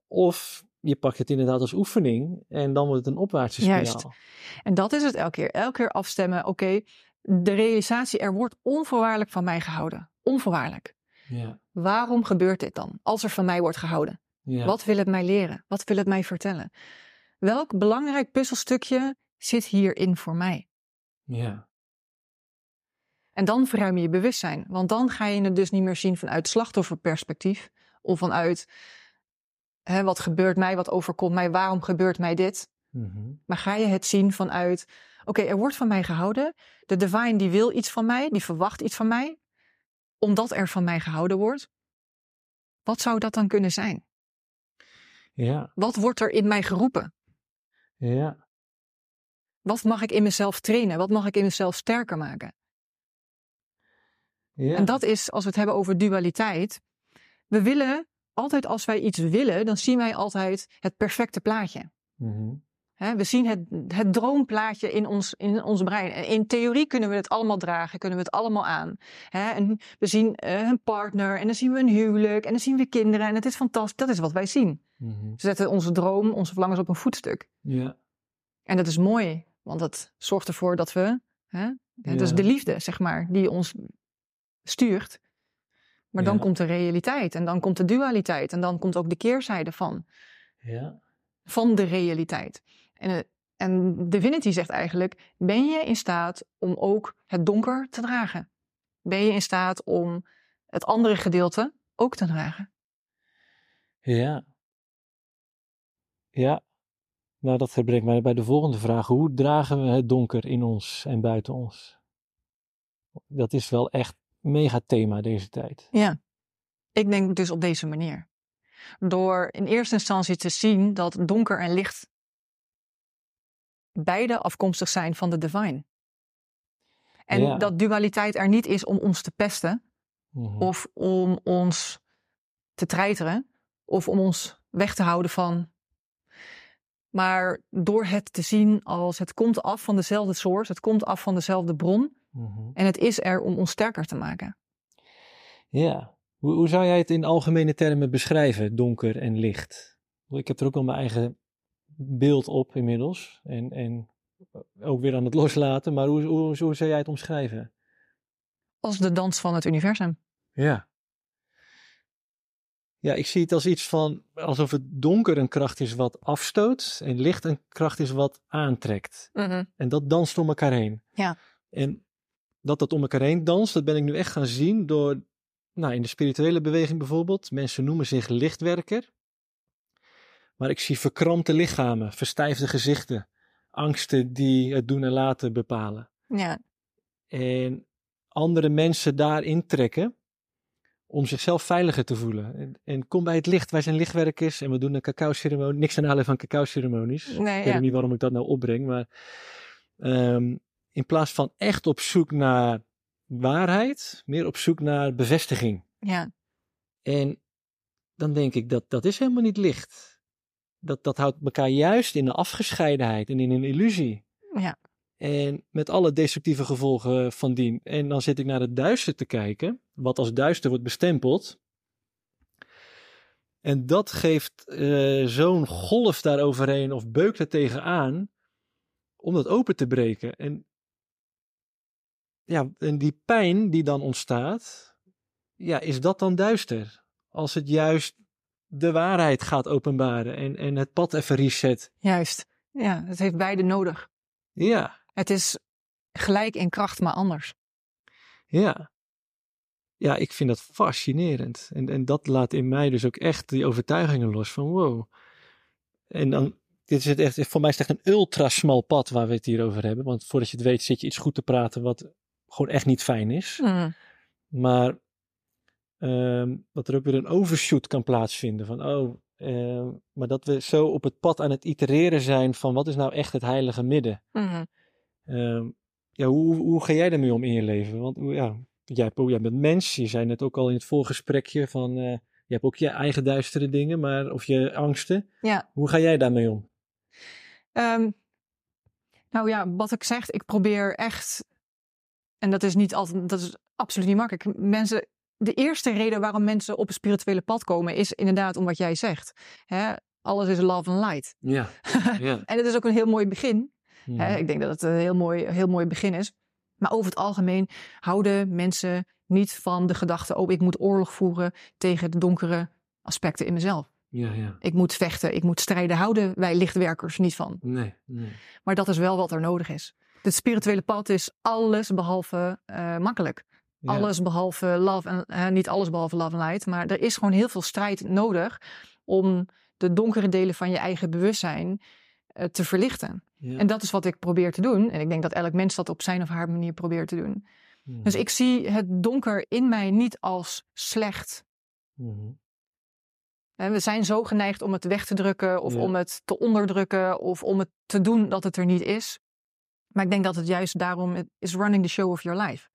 Of je pakt het inderdaad als oefening en dan wordt het een opwaartse spiraal. Juist. En dat is het elke keer. Elke keer afstemmen, oké, de realisatie, er wordt onvoorwaardelijk van mij gehouden. Onvoorwaardelijk. Ja. Waarom gebeurt dit dan, als er van mij wordt gehouden? Ja. Wat wil het mij leren? Wat wil het mij vertellen? Welk belangrijk puzzelstukje zit hierin voor mij? Ja. En dan verruim je je bewustzijn. Want dan ga je het dus niet meer zien vanuit slachtofferperspectief. Of vanuit hè, wat gebeurt mij, wat overkomt mij, waarom gebeurt mij dit? Mhm. Maar ga je het zien vanuit, oké, er wordt van mij gehouden. De divine die wil iets van mij, die verwacht iets van mij, omdat er van mij gehouden wordt. Wat zou dat dan kunnen zijn? Ja. Wat wordt er in mij geroepen? Ja. Wat mag ik in mezelf trainen? Wat mag ik in mezelf sterker maken? Ja. En dat is, als we het hebben over dualiteit. We willen altijd als wij iets willen, dan zien wij altijd het perfecte plaatje. Mhm. we zien het, het droomplaatje in ons, in ons brein. In theorie kunnen we het allemaal dragen, kunnen we het allemaal aan. en we zien uh, een partner en dan zien we een huwelijk en dan zien we kinderen en het is fantastisch. Dat is wat wij zien. Mhm. We zetten onze droom, onze verlangens op een voetstuk. Ja. En dat is mooi, want dat zorgt ervoor dat we, dat is de liefde, zeg maar, die ons stuurt. Maar dan komt de realiteit en dan komt de dualiteit en dan komt ook de keerzijde van. Ja. Van de realiteit. En, eh, en Divinity zegt eigenlijk: ben je in staat om ook het donker te dragen? Ben je in staat om het andere gedeelte ook te dragen? Ja. Ja. Nou, dat brengt mij bij de volgende vraag. Hoe dragen we het donker in ons en buiten ons? Dat is wel echt mega thema deze tijd. Ja, ik denk dus op deze manier. Door in eerste instantie te zien dat donker en licht beide afkomstig zijn van de divine. En dat dualiteit er niet is om ons te pesten, mhm. of om ons te treiteren, of om ons weg te houden van. Maar door het te zien als het komt af van dezelfde source, het komt af van dezelfde bron, Mhm. En het is er om ons sterker te maken. Ja. Hoe, hoe zou jij het in algemene termen beschrijven, donker en licht? Ik heb er ook al mijn eigen beeld op inmiddels. En, en ook weer aan het loslaten. Maar hoe, hoe, hoe zou jij het omschrijven? Als de dans van het universum. Ja. Ja, ik zie het als iets van alsof het donker een kracht is wat afstoot en licht een kracht is wat aantrekt. Mhm. En dat danst door elkaar heen. Ja. En dat dat om elkaar heen danst, dat ben ik nu echt gaan zien door, nou, in de spirituele beweging bijvoorbeeld. Mensen noemen zich lichtwerker. Maar ik zie verkrampte lichamen, verstijfde gezichten, angsten die het doen en laten bepalen. Ja. En andere mensen daarin trekken om zichzelf veiliger te voelen. En, en, kom bij het licht. Wij zijn lichtwerkers en we doen een cacao-ceremonie. Niks aan de van cacao-ceremonies. Nee, ik weet niet waarom ik dat nou opbreng, maar um, in plaats van echt op zoek naar waarheid, meer op zoek naar bevestiging. Ja. En dan denk ik dat dat is helemaal niet licht. Dat, dat houdt elkaar juist in een afgescheidenheid en in een illusie. Ja. En met alle destructieve gevolgen van dien. En dan zit ik naar het duister te kijken, wat als duister wordt bestempeld. En dat geeft uh, zo'n golf daaroverheen of beukt er tegenaan om dat open te breken. En ja, en die pijn die dan ontstaat, ja, is dat dan duister? Als het juist de waarheid gaat openbaren en, en het pad even reset. Juist, ja, het heeft beide nodig. Ja. Het is gelijk in kracht, maar anders. Ja. Ja, ik vind dat fascinerend. En, en dat laat in mij dus ook echt die overtuigingen los van wow. En dan, dit is het echt, voor mij is het echt een ultra smal pad waar we het hier over hebben. Want voordat je het weet zit je iets goed te praten wat gewoon echt niet fijn is. Mm. Maar um, dat er ook weer een overshoot kan plaatsvinden. Van oh, uh, maar dat we zo op het pad aan het itereren zijn van wat is nou echt het heilige midden. Mm. Um, ja, hoe, hoe ga jij daarmee om in je leven? Want ja, jij, jij bent mens. Je zei net ook al in het voorgesprekje van uh, je hebt ook je eigen duistere dingen, maar of je angsten. Ja. Hoe ga jij daarmee om? Nou ja, wat ik zeg, ik probeer echt en dat is niet altijd, dat is absoluut niet makkelijk. Mensen, de eerste reden waarom mensen op een spirituele pad komen, is inderdaad om wat jij zegt. Hè? Alles is love and light. Ja. ja. en het is ook een heel mooi begin. Hè? Ik denk dat het een heel mooi, heel mooi begin is. Maar over het algemeen houden mensen niet van de gedachte: oh, ik moet oorlog voeren tegen de donkere aspecten in mezelf. Ja, ja. Ik moet vechten, ik moet strijden. Houden wij lichtwerkers niet van. Nee, nee. Maar dat is wel wat er nodig is. Het spirituele pad is alles behalve uh, makkelijk. Alles behalve love en uh, niet alles behalve love and light, maar er is gewoon heel veel strijd nodig om de donkere delen van je eigen bewustzijn uh, te verlichten. En dat is wat ik probeer te doen. En ik denk dat elk mens dat op zijn of haar manier probeert te doen. Mm. Dus ik zie het donker in mij niet als slecht. Mm. En we zijn zo geneigd om het weg te drukken of om het te onderdrukken of om het te doen dat het er niet is. Maar ik denk dat het juist daarom is running the show of your life.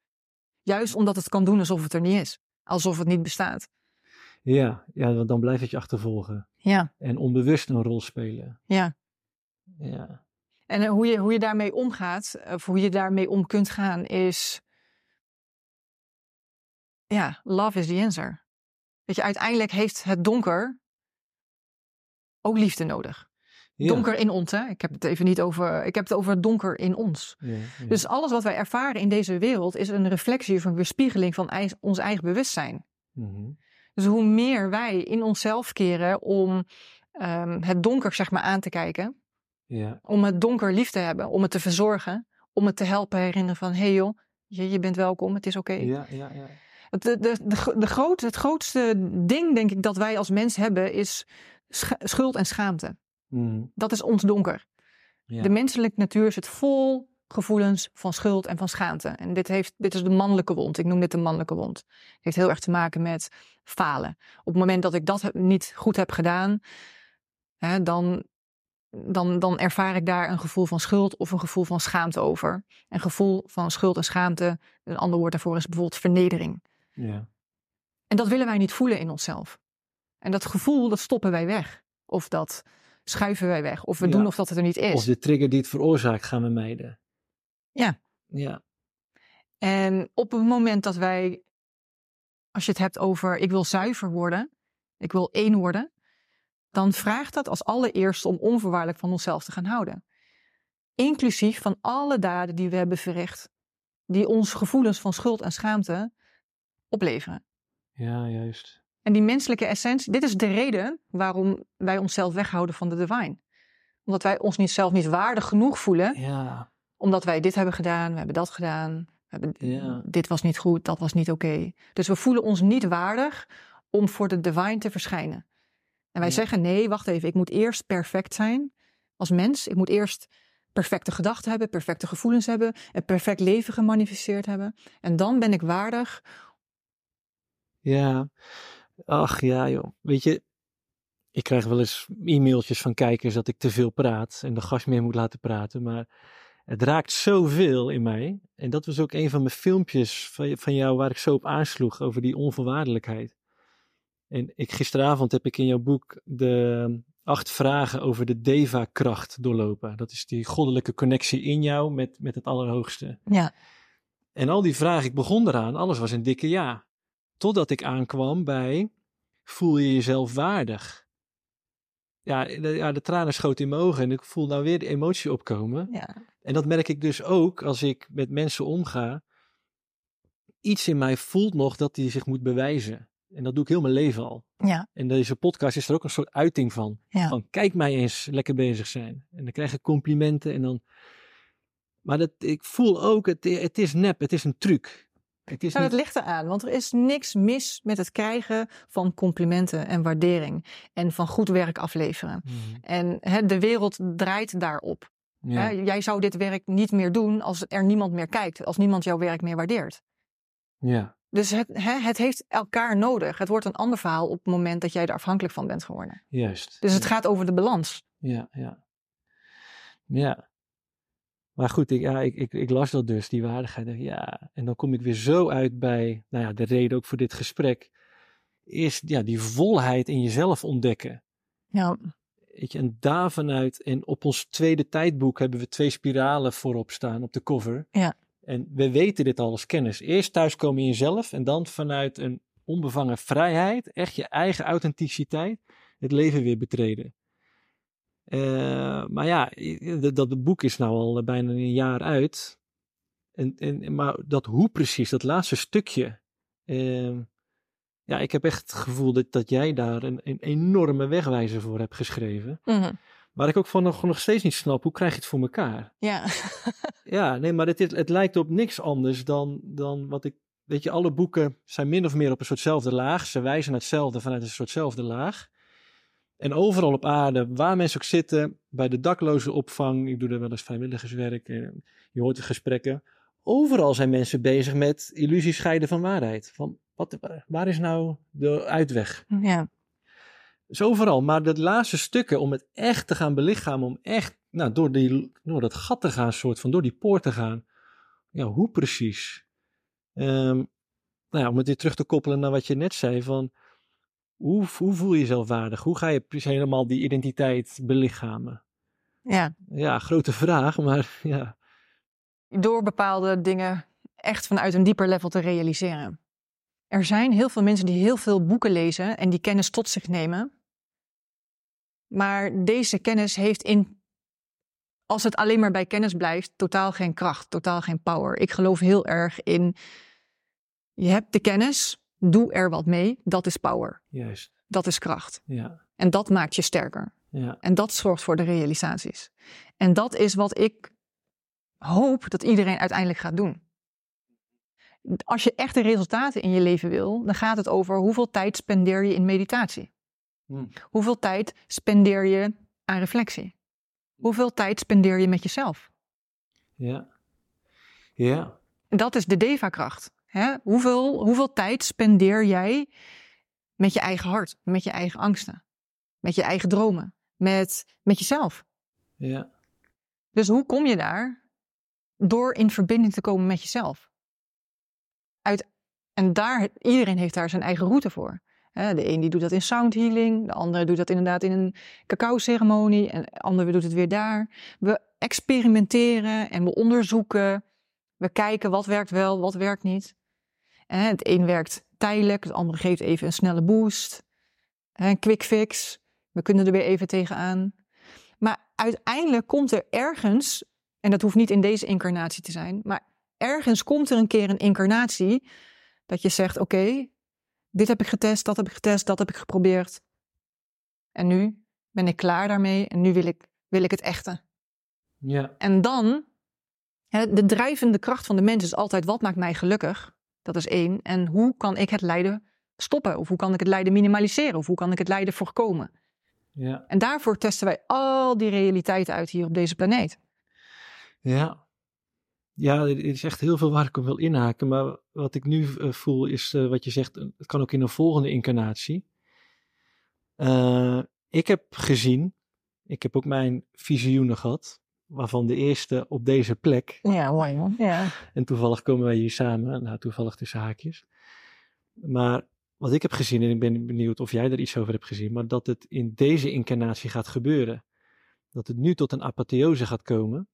Juist omdat het kan doen alsof het er niet is. Alsof het niet bestaat. Ja, ja want dan blijf het je achtervolgen. Ja. En onbewust een rol spelen. Ja. Ja. En eh, hoe je, hoe je daarmee omgaat, of hoe je daarmee om kunt gaan, is. Ja, love is the answer. Weet je, uiteindelijk heeft het donker ook liefde nodig. Donker in ons, hè? Ik heb het even niet over. Ik heb het over donker in ons. Ja, Dus alles wat wij ervaren in deze wereld is een reflectie of een weerspiegeling van ons eigen bewustzijn. Mhm. Dus hoe meer wij in onszelf keren om ehm, het donker zeg maar aan te kijken, ja. om het donker lief te hebben, om het te verzorgen, om het te helpen herinneren van hé hey joh, je, je bent welkom, het is oké. Ja, ja, ja. De, de, de, de groot, het grootste ding, denk ik, dat wij als mens hebben, is schuld en schaamte. Mm. Dat is ons donker. Ja. De menselijke natuur zit vol gevoelens van schuld en van schaamte. En dit, heeft, dit is de mannelijke wond. Ik noem dit de mannelijke wond. Het heeft heel erg te maken met falen. Op het moment dat ik dat niet goed heb gedaan, hè, dan, dan, dan ervaar ik daar een gevoel van schuld of een gevoel van schaamte over. Een gevoel van schuld en schaamte, een ander woord daarvoor is bijvoorbeeld vernedering. Ja. En dat willen wij niet voelen in onszelf. En dat gevoel, dat stoppen wij weg. Of dat schuiven wij weg. Of we doen of dat het er niet is. Of de trigger die het veroorzaakt gaan we mijden. Ja. Ja. En op het moment dat wij, als je het hebt over ik wil zuiver worden, ik wil één worden, dan vraagt dat als allereerste om onvoorwaardelijk van onszelf te gaan houden. Inclusief van alle daden die we hebben verricht, die ons gevoelens van schuld en schaamte opleveren. Ja, juist. En die menselijke essentie, dit is de reden waarom wij onszelf weghouden van de divine. Omdat wij ons niet zelf niet waardig genoeg voelen. Ja. Omdat wij dit hebben gedaan, we hebben dat gedaan. We hebben, ja. Dit was niet goed, dat was niet oké. Dus we voelen ons niet waardig om voor de divine te verschijnen. En wij zeggen nee, wacht even, ik moet eerst perfect zijn als mens. Ik moet eerst perfecte gedachten hebben, perfecte gevoelens hebben, een perfect leven gemanifesteerd hebben. En dan ben ik waardig. Ja, ach ja joh, weet je, ik krijg wel eens e-mailtjes van kijkers dat ik te veel praat en de gast meer moet laten praten, maar het raakt zoveel in mij. En dat was ook een van mijn filmpjes van, van jou waar ik zo op aansloeg over die onvoorwaardelijkheid. En ik, gisteravond heb ik in jouw boek de acht vragen over de Deva-kracht doorlopen. Dat is die goddelijke connectie in jou met, met het Allerhoogste. Ja. En al die vragen, ik begon eraan, alles was een dikke ja. Totdat ik aankwam bij, voel je jezelf waardig? Ja, de, ja, de tranen schoten in mijn ogen en ik voel nou weer de emotie opkomen. Ja. En dat merk ik dus ook als ik met mensen omga. Iets in mij voelt nog dat hij zich moet bewijzen. En dat doe ik heel mijn leven al. Ja. En deze podcast is er ook een soort uiting van. Ja. Van kijk mij eens lekker bezig zijn. En dan krijg ik complimenten en dan. Maar dat, ik voel ook, het, het is nep, het is een truc. Het, is nou, niet... het ligt eraan, want er is niks mis met het krijgen van complimenten en waardering. En van goed werk afleveren. Hmm. En de wereld draait daarop. Ja. Jij zou dit werk niet meer doen als er niemand meer kijkt, als niemand jouw werk meer waardeert. Ja. Dus het, het heeft elkaar nodig. Het wordt een ander verhaal op het moment dat jij er afhankelijk van bent geworden. Juist. Dus het gaat over de balans. Ja, ja. Ja. Maar goed, ik, ja, ik, ik, ik las dat dus, die waardigheid. Ja, en dan kom ik weer zo uit bij, nou ja, de reden ook voor dit gesprek, is ja, die volheid in jezelf ontdekken. Ja. Weet je, en daar vanuit, en op ons tweede tijdboek hebben we twee spiralen voorop staan op de cover. Ja. En we weten dit al als kennis. Eerst thuiskomen in jezelf en dan vanuit een onbevangen vrijheid, echt je eigen authenticiteit, het leven weer betreden. Uh, maar ja, dat, dat boek is nou al bijna een jaar uit. En, en, maar dat hoe precies, dat laatste stukje. Uh, ja, ik heb echt het gevoel dat, dat jij daar een, een enorme wegwijzer voor hebt geschreven. Mm Waar ik ook van nog, nog steeds niet snap, hoe krijg je het voor elkaar? Ja. ja, nee, maar het, het lijkt op niks anders dan, dan wat ik... Weet je, alle boeken zijn min of meer op een soortzelfde laag. Ze wijzen naar hetzelfde vanuit een soortzelfde laag. En overal op aarde, waar mensen ook zitten, bij de dakloze opvang, ik doe daar wel eens vrijwilligerswerk, je hoort de gesprekken. Overal zijn mensen bezig met illusie scheiden van waarheid. Van wat, waar is nou de uitweg? Ja. Dus overal. Maar dat laatste stukken om het echt te gaan belichamen, om echt nou, door, die, door dat gat te gaan, soort van door die poort te gaan. Ja, hoe precies? Um, nou ja, om het weer terug te koppelen naar wat je net zei, van hoe, hoe voel je jezelf waardig? Hoe ga je precies helemaal die identiteit belichamen? Ja. Ja, grote vraag, maar ja. Door bepaalde dingen echt vanuit een dieper level te realiseren. Er zijn heel veel mensen die heel veel boeken lezen en die kennis tot zich nemen. Maar deze kennis heeft in, als het alleen maar bij kennis blijft, totaal geen kracht, totaal geen power. Ik geloof heel erg in, je hebt de kennis, Doe er wat mee. Dat is power. Juist. Dat is kracht. Ja. En dat maakt je sterker. Ja. En dat zorgt voor de realisaties. En dat is wat ik hoop dat iedereen uiteindelijk gaat doen. Als je echte resultaten in je leven wil, dan gaat het over hoeveel tijd spendeer je in meditatie. Hm. Hoeveel tijd spendeer je aan reflectie? Hoeveel tijd spendeer je met jezelf? Ja. Ja. En dat is de Deva-kracht. Hè? Hoeveel, hoeveel tijd spendeer jij met je eigen hart, met je eigen angsten, met je eigen dromen, met, met jezelf? Ja. Dus hoe kom je daar? Door in verbinding te komen met jezelf. Uit, en daar, iedereen heeft daar zijn eigen route voor. De een die doet dat in sound healing, de andere doet dat inderdaad in een cacao-ceremonie en de andere doet het weer daar. We experimenteren en we onderzoeken. We kijken wat werkt wel, wat werkt niet. Het een werkt tijdelijk, het andere geeft even een snelle boost. Een quick fix. We kunnen er weer even tegenaan. Maar uiteindelijk komt er ergens, en dat hoeft niet in deze incarnatie te zijn, maar ergens komt er een keer een incarnatie dat je zegt: Oké, dit heb ik getest, dat heb ik getest, dat heb ik geprobeerd. En nu ben ik klaar daarmee en nu wil ik, wil ik het echte. Ja. En dan, de drijvende kracht van de mens is altijd: wat maakt mij gelukkig? Dat is één. En hoe kan ik het lijden stoppen? Of hoe kan ik het lijden minimaliseren? Of hoe kan ik het lijden voorkomen? Ja. En daarvoor testen wij al die realiteiten uit hier op deze planeet. Ja. Ja, er is echt heel veel waar ik op wil inhaken. Maar wat ik nu uh, voel is uh, wat je zegt, het kan ook in een volgende incarnatie. Uh, ik heb gezien, ik heb ook mijn visioenen gehad, waarvan de eerste op deze plek. Ja, mooi man. Ja. En toevallig komen wij hier samen, nou toevallig tussen haakjes. Maar wat ik heb gezien, en ik ben benieuwd of jij er iets over hebt gezien, maar dat het in deze incarnatie gaat gebeuren. Dat het nu tot een apotheose gaat komen.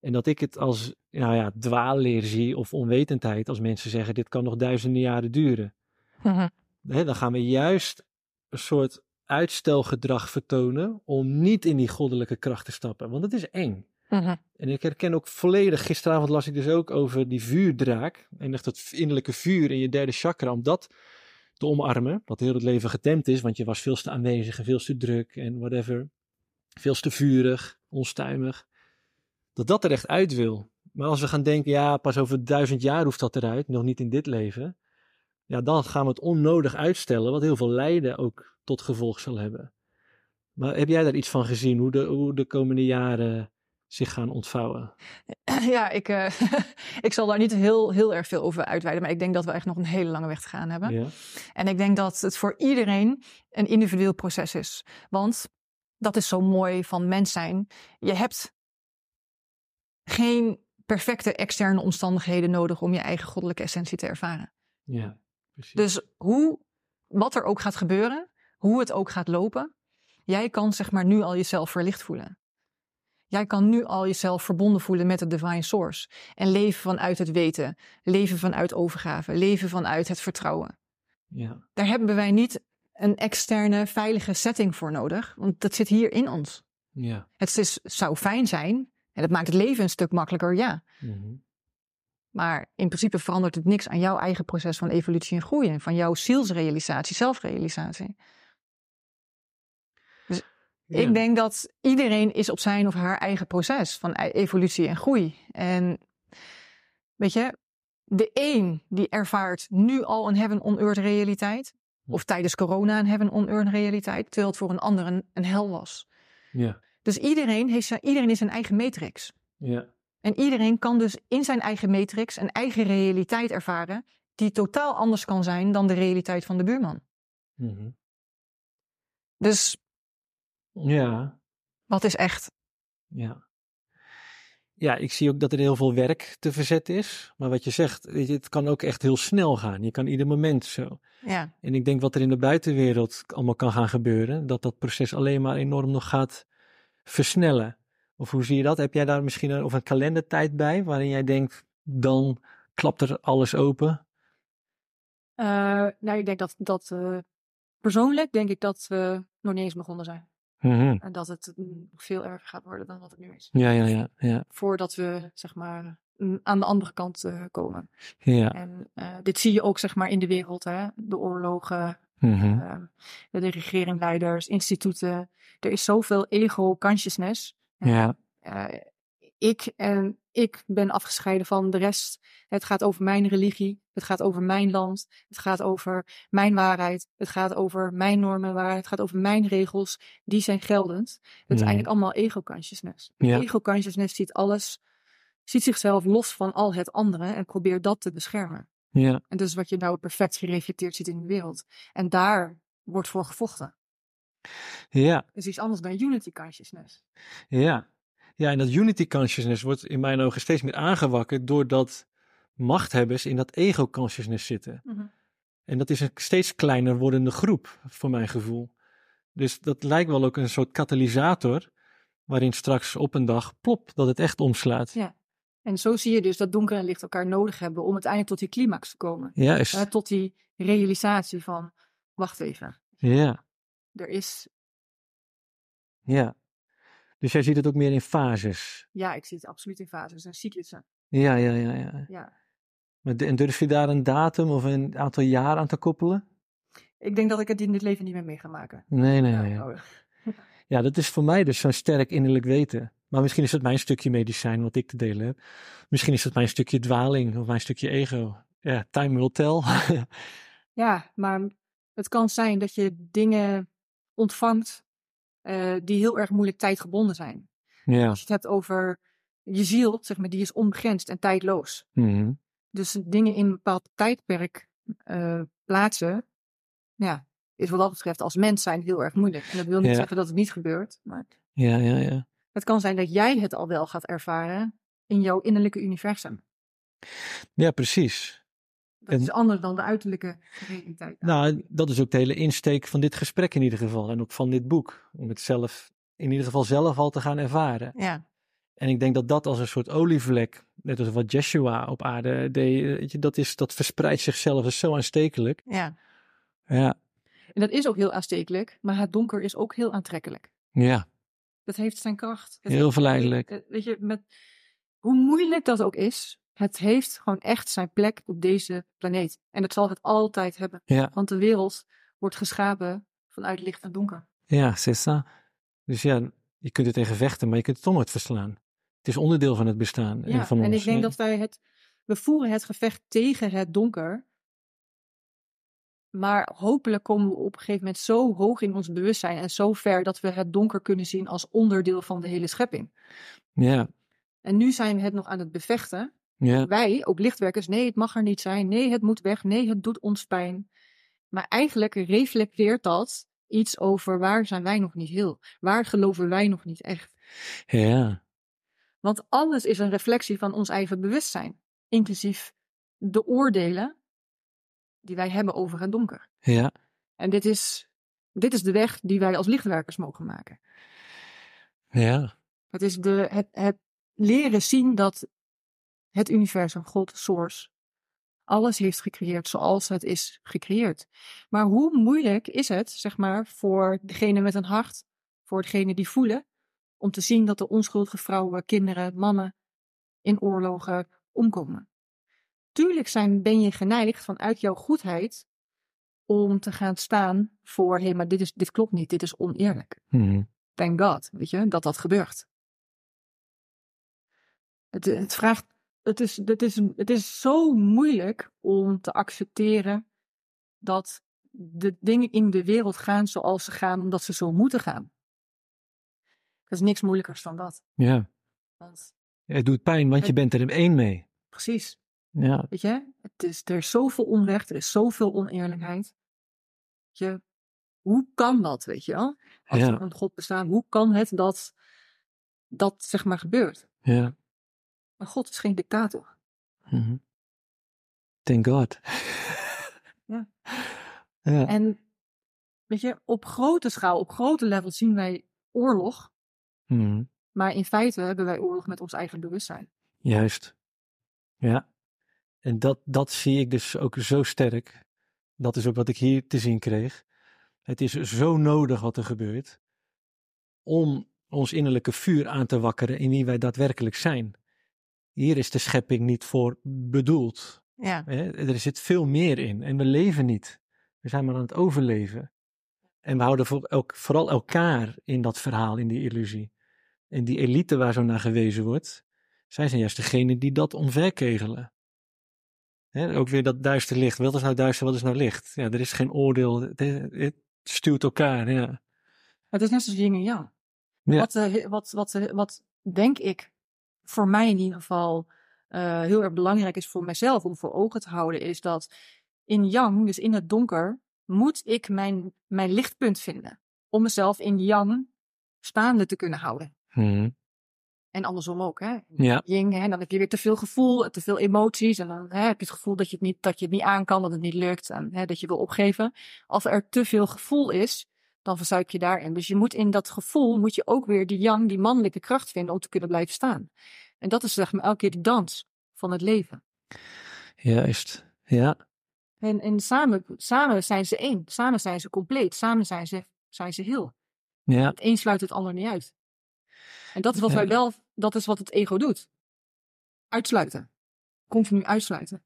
En dat ik het als nou ja, dwaalleer zie of onwetendheid als mensen zeggen dit kan nog duizenden jaren duren. Mhm. Dan gaan we juist een soort uitstelgedrag vertonen om niet in die goddelijke kracht te stappen, want het is eng. Mhm. En ik herken ook volledig, gisteravond las ik dus ook over die vuurdraak en echt dat innerlijke vuur in je derde chakra, om dat te omarmen, dat heel het leven getemd is, want je was veel te aanwezig en veel te druk en whatever, veel te vurig, onstuimig dat dat er echt uit wil. Maar als we gaan denken, ja, pas over duizend jaar hoeft dat eruit, nog niet in dit leven. Ja, dan gaan we het onnodig uitstellen, wat heel veel lijden ook tot gevolg zal hebben. Maar heb jij daar iets van gezien, hoe de, hoe de komende jaren zich gaan ontvouwen? Ja, ik, uh, ik zal daar niet heel, heel erg veel over uitweiden, maar ik denk dat we echt nog een hele lange weg te gaan hebben. Ja. En ik denk dat het voor iedereen een individueel proces is. Want dat is zo mooi van mens zijn. Je hebt geen perfecte externe omstandigheden nodig om je eigen goddelijke essentie te ervaren. Ja, precies. Dus hoe, wat er ook gaat gebeuren, hoe het ook gaat lopen, jij kan zeg maar nu al jezelf verlicht voelen. Jij kan nu al jezelf verbonden voelen met de divine source en leven vanuit het weten, leven vanuit overgave, leven vanuit het vertrouwen. Ja. Daar hebben wij niet een externe veilige setting voor nodig, want dat zit hier in ons. Ja. Het is, zou fijn zijn en dat maakt het leven een stuk makkelijker, ja. Mhm. Maar in principe verandert het niks aan jouw eigen proces van evolutie en groei en van jouw zielsrealisatie, zelfrealisatie. Dus Ja. ik denk dat iedereen is op zijn of haar eigen proces van e- evolutie en groei. En weet je, de een die ervaart nu al een heaven on earth realiteit, of tijdens corona een heaven on earth realiteit, terwijl het voor een ander een, een hel was. Ja. Dus iedereen, heeft zijn, iedereen is zijn eigen matrix. Ja. En iedereen kan dus in zijn eigen matrix een eigen realiteit ervaren, die totaal anders kan zijn dan de realiteit van de buurman. Mhm. Dus Ja. wat is echt? Ja. Ja, ik zie ook dat er heel veel werk te verzetten is. Maar wat je zegt, het kan ook echt heel snel gaan. Je kan ieder moment zo. Ja, En ik denk wat er in de buitenwereld allemaal kan gaan gebeuren, dat dat proces alleen maar enorm nog gaat versnellen. Of hoe zie je dat? Heb jij daar misschien een, of een kalendertijd bij waarin jij denkt, dan klapt er alles open? nou ik denk dat, dat persoonlijk denk ik dat we nog niet eens begonnen zijn. Mhm. En dat het nog veel erger gaat worden dan wat het nu is. Ja, ja, ja. ja. Voordat we, zeg maar, aan de andere kant uh, komen. Ja. En dit zie je ook, zeg maar, in de wereld. Hè? De oorlogen, mm uh, de regeringleiders, instituten. Er is zoveel ego-consciousness. Ja. Eh, ik en ik ben afgescheiden van de rest. Het gaat over mijn religie. Het gaat over mijn land. Het gaat over mijn waarheid. Het gaat over mijn normen waarheid. Het gaat over mijn regels. Die zijn geldend. Het is eigenlijk allemaal ego-consciousness. Ja. Ego-consciousness ziet alles, ziet zichzelf los van al het andere en probeert dat te beschermen. Ja. En dat is wat je nou perfect gereflecteerd ziet in de wereld. En daar wordt voor gevochten. Ja. Dus iets anders dan unity consciousness. Ja. Ja, en dat unity consciousness wordt in mijn ogen steeds meer aangewakkerd doordat machthebbers in dat ego consciousness zitten. Mhm. En dat is een steeds kleiner wordende groep, voor mijn gevoel. Dus dat lijkt wel ook een soort katalysator, waarin straks op een dag, plop, dat het echt omslaat. Ja. En zo zie je dus dat donker en licht elkaar nodig hebben om uiteindelijk tot die climax te komen. Ja, is... tot die realisatie van, wacht even. Ja. Er is... Ja. Dus jij ziet het ook meer in fases? Ja, ik zie het absoluut in fases en cyclussen. Ja, ja, ja. ja. ja. Maar, en durf je daar een datum of een aantal jaar aan te koppelen? Ik denk dat ik het in dit leven niet meer mee ga maken. Nee, nee, nee. Ja, ja dat is voor mij dus zo'n sterk innerlijk weten. Maar misschien is het mijn stukje medicijn wat ik te delen heb. Misschien is het mijn stukje dwaling of mijn stukje ego. Ja, time will tell. ja, maar het kan zijn dat je dingen ontvangt uh, die heel erg moeilijk tijdgebonden zijn. Ja. Als je het hebt over je ziel, zeg maar, die is onbegrensd en tijdloos. Mm Dus dingen in een bepaald tijdperk uh, plaatsen, ja, is wat dat betreft als mens zijn heel erg moeilijk. En dat wil niet zeggen dat het niet gebeurt. Maar ja, ja, ja. Het kan zijn dat jij het al wel gaat ervaren in jouw innerlijke universum. Ja, precies. Dat is anders dan de uiterlijke realiteit. Nou, dat is ook de hele insteek van dit gesprek in ieder geval. En ook van dit boek. Om het zelf, in ieder geval zelf al te gaan ervaren. Ja. En ik denk dat dat als een soort olievlek, net als wat Jeshua op aarde deed, je, dat, is, dat verspreidt zichzelf, dat is zo aanstekelijk. Ja. Ja. En dat is ook heel aanstekelijk, maar het donker is ook heel aantrekkelijk. Ja. Dat heeft zijn kracht. heel verleidelijk. Weet je, met, hoe moeilijk dat ook is, het heeft gewoon echt zijn plek op deze planeet. En dat zal het altijd hebben. Ja. Want de wereld wordt geschapen vanuit licht en donker. Ja, c'est Dus ja, je kunt het tegen vechten, maar je kunt het toch nooit verslaan. Het is onderdeel van het bestaan. Ja, en, van en ons. ik denk dat wij het... We voeren het gevecht tegen het donker. Maar hopelijk komen we op een gegeven moment zo hoog in ons bewustzijn en zo ver dat we het donker kunnen zien als onderdeel van de hele schepping. Ja. En nu zijn we het nog aan het bevechten. Ja. Wij, ook lichtwerkers, nee, het mag er niet zijn. Nee, het moet weg. Nee, het doet ons pijn. Maar eigenlijk reflecteert dat iets over waar zijn wij nog niet heel? Waar geloven wij nog niet echt? Ja. Want alles is een reflectie van ons eigen bewustzijn, inclusief de oordelen die wij hebben over het donker. Ja. En dit is, dit is de weg die wij als lichtwerkers mogen maken. Ja. Het is de, het, het leren zien dat het universum, God, Source, alles heeft gecreëerd zoals het is gecreëerd. Maar hoe moeilijk is het, zeg maar, voor degene met een hart, voor degene die voelen, om te zien dat de onschuldige vrouwen, kinderen, mannen in oorlogen omkomen? Tuurlijk zijn, ben je geneigd vanuit jouw goedheid om te gaan staan voor, hé, hey, maar dit, is, dit klopt niet, dit is oneerlijk. Hmm. Thank God, weet je, dat dat gebeurt. Het, het vraagt, het is, het, is, het is zo moeilijk om te accepteren dat de dingen in de wereld gaan zoals ze gaan, omdat ze zo moeten gaan. Dat is niks moeilijkers dan dat. Ja. Want het doet pijn, want je bent er één mee. Precies. Ja. Weet je, het is, er is zoveel onrecht, er is zoveel oneerlijkheid. Je, hoe kan dat, weet je wel? Als ja. er een God bestaat, hoe kan het dat dat zeg maar gebeurt? Ja. Maar God is geen dictator. Mm -hmm. Thank God. ja. ja. En weet je, op grote schaal, op grote level zien wij oorlog. Mm -hmm. Maar in feite hebben wij oorlog met ons eigen bewustzijn. Juist. Ja. En dat, dat zie ik dus ook zo sterk. Dat is ook wat ik hier te zien kreeg. Het is zo nodig wat er gebeurt. om ons innerlijke vuur aan te wakkeren in wie wij daadwerkelijk zijn. Hier is de schepping niet voor bedoeld. Ja. Er zit veel meer in en we leven niet. We zijn maar aan het overleven. En we houden vooral elkaar in dat verhaal, in die illusie. En die elite waar zo naar gewezen wordt, zij zijn juist degene die dat omverkegelen. ook weer dat duister licht. Wat is nou duister, wat is nou licht? Ja, er is geen oordeel. Het, het stuurt elkaar, ja. Het is net zoals yin en yang. Ja. Wat, uh, wat, wat, uh, wat denk ik, voor mij in ieder geval, uh, heel erg belangrijk is voor mezelf om voor ogen te houden, is dat in yang, dus in het donker, moet ik mijn, mijn lichtpunt vinden. Om mezelf in yang staande te kunnen houden. Hmm. En andersom ook, hè. Ja. Ying, hè, dan heb je weer te veel gevoel, te veel emoties. En dan hè, heb je het gevoel dat je het niet, dat je het niet aan kan, dat het niet lukt. En hè, dat je wil opgeven. Als er te veel gevoel is, dan verzuip je daarin. Dus je moet in dat gevoel, moet je ook weer die yang, die mannelijke kracht vinden om te kunnen blijven staan. En dat is zeg maar elke keer de dans van het leven. Juist, ja. En, en samen, samen zijn ze één. Samen zijn ze compleet. Samen zijn ze, zijn ze heel. Ja. Het een sluit het ander niet uit. En dat is wat wij wel, dat is wat het ego doet. Uitsluiten. Continu uitsluiten.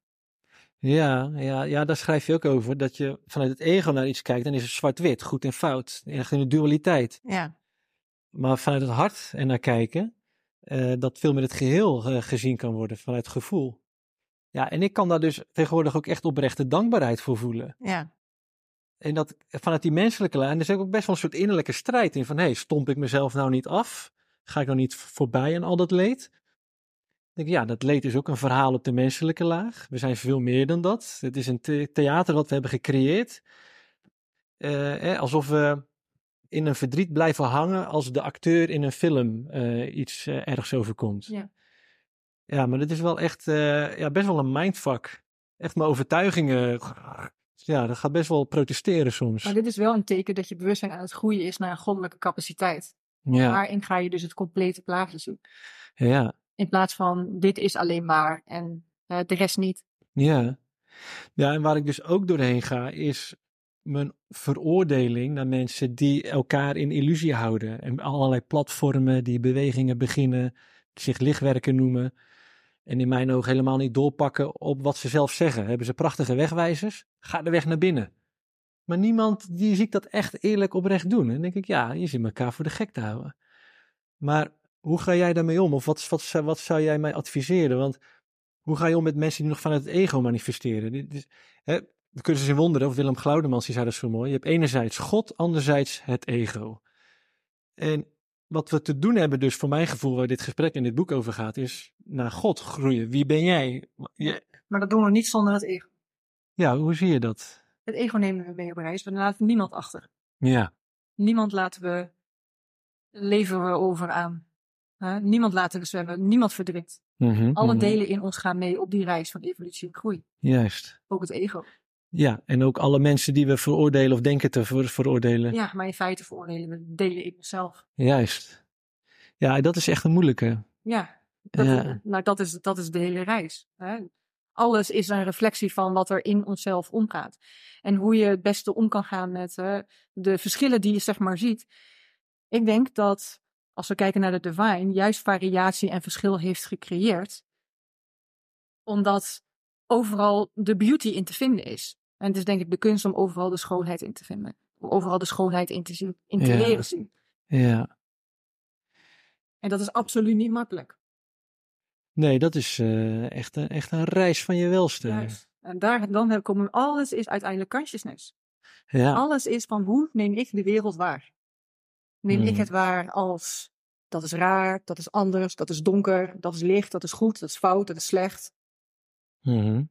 Ja, ja, ja, daar schrijf je ook over. Dat je vanuit het ego naar iets kijkt, dan is het zwart-wit, goed en fout. Echt in de dualiteit. Ja. Maar vanuit het hart en naar kijken, uh, dat veel meer het geheel uh, gezien kan worden, vanuit gevoel. Ja, en ik kan daar dus tegenwoordig ook echt oprechte dankbaarheid voor voelen. Ja. En dat vanuit die menselijke lijn, er is ook best wel een soort innerlijke strijd in van, hé, hey, stomp ik mezelf nou niet af? Ga ik nou niet voorbij aan al dat leed? Denk ja, dat leed is ook een verhaal op de menselijke laag. We zijn veel meer dan dat. Het is een theater wat we hebben gecreëerd. Uh, alsof we in een verdriet blijven hangen als de acteur in een film uh, iets uh, ergs overkomt. Ja. ja, maar dit is wel echt ja, best wel een mindfuck. Echt mijn overtuigingen. Ja, dat gaat best wel protesteren soms. Maar dit is wel een teken dat je bewustzijn aan het groeien is naar een goddelijke capaciteit. Ja. Daarin ga je dus het complete plaatje zien. Ja. In plaats van dit is alleen maar en uh, de rest niet. Ja. Ja, en waar ik dus ook doorheen ga is mijn veroordeling naar mensen die elkaar in illusie houden. En allerlei platformen die bewegingen beginnen, zich lichtwerken noemen. En in mijn ogen helemaal niet doorpakken op wat ze zelf zeggen. Hebben ze prachtige wegwijzers? Ga de weg naar binnen. Maar niemand die zie ik dat echt eerlijk oprecht doen. En dan denk ik, ja, je zit elkaar voor de gek te houden. Maar hoe ga jij daarmee om? Of wat, wat, wat zou jij mij adviseren? Want hoe ga je om met mensen die nog vanuit het ego manifesteren? Dit, hè, de cursus in wonderen, of Willem Glaudemans, die zei dat zo mooi. Je hebt enerzijds God, anderzijds het ego. En wat we te doen hebben, dus voor mijn gevoel, waar dit gesprek in dit boek over gaat, is naar God groeien. Wie ben jij? Je... Maar dat doen we niet zonder het ego. Ja, hoe zie je dat? Het ego nemen we mee op reis. We laten niemand achter. Ja. Niemand laten we, leveren we over aan. Niemand laten we zwemmen, niemand verdrinkt. Mm Alle delen in ons gaan mee op die reis van evolutie en groei. Juist. Ook het ego. Ja, en ook alle mensen die we veroordelen of denken te ver veroordelen. Ja, maar in feite veroordelen we delen in onszelf. Juist. Ja, dat is echt een moeilijke. Ja, dat, ja. nou, dat, is, dat is de hele reis. Hè? Alles is een reflectie van wat er in onszelf omgaat. En hoe je het beste om kan gaan met uh, de verschillen die je zeg maar ziet. Ik denk dat als we kijken naar de divine, juist variatie en verschil heeft gecreëerd. Omdat overal de beauty in te vinden is. En het is denk ik de kunst om overal de schoonheid in te vinden. Om overal de schoonheid in te zien, in te ja. leren zien. Ja. En dat is absoluut niet makkelijk. Nee, dat is uh, echt, een, echt een reis van je welste. Juist. En daar, dan komen alles is uiteindelijk consciousness. Ja. Alles is van hoe neem ik de wereld waar? Neem Hmm. ik het waar als dat is raar, dat is anders, dat is donker, dat is licht, dat is goed, dat is fout, dat is slecht. Mhm.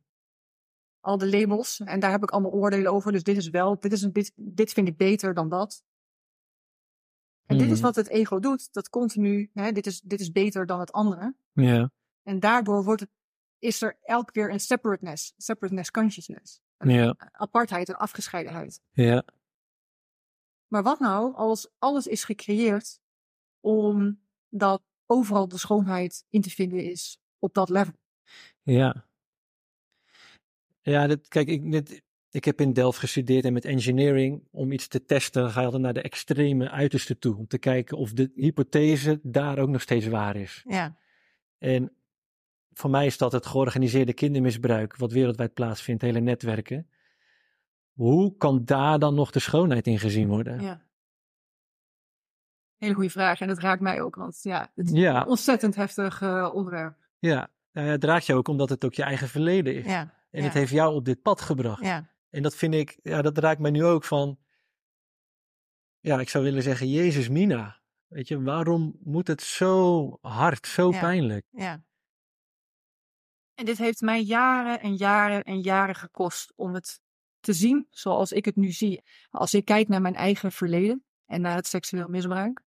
Al de labels. En daar heb ik allemaal oordelen over. Dus dit is wel, dit, is een, dit, dit vind ik beter dan dat. En dit is Mhm. wat het ego doet. Dat continu, hè, dit, is, dit is beter dan het andere. Ja. En daardoor wordt het, is er elke keer een separateness, separateness consciousness. Een apartheid, een afgescheidenheid. Ja. Maar wat nou als alles is gecreëerd omdat overal de schoonheid in te vinden is op dat level? Ja. Ja, dit, kijk, ik, dit, ik heb in Delft gestudeerd en met engineering. Om iets te testen, ga je altijd naar de extreme uiterste toe. Om te kijken of de hypothese daar ook nog steeds waar is. Ja. En voor mij is dat het georganiseerde kindermisbruik, wat wereldwijd plaatsvindt, hele netwerken. Hoe kan daar dan nog de schoonheid in gezien worden? Ja. Hele goede vraag. En dat raakt mij ook, want ja, het is een ontzettend heftig uh, onderwerp. Ja, ja, het raakt je ook omdat het ook je eigen verleden is. Ja. En het heeft jou op dit pad gebracht. Ja. En dat vind ik, ja, dat raakt mij nu ook van, ja, ik zou willen zeggen, Jezus Mina. Weet je, waarom moet het zo hard, zo pijnlijk? Ja. En dit heeft mij jaren en jaren en jaren gekost om het te zien zoals ik het nu zie. Als ik kijk naar mijn eigen verleden en naar het seksueel misbruik.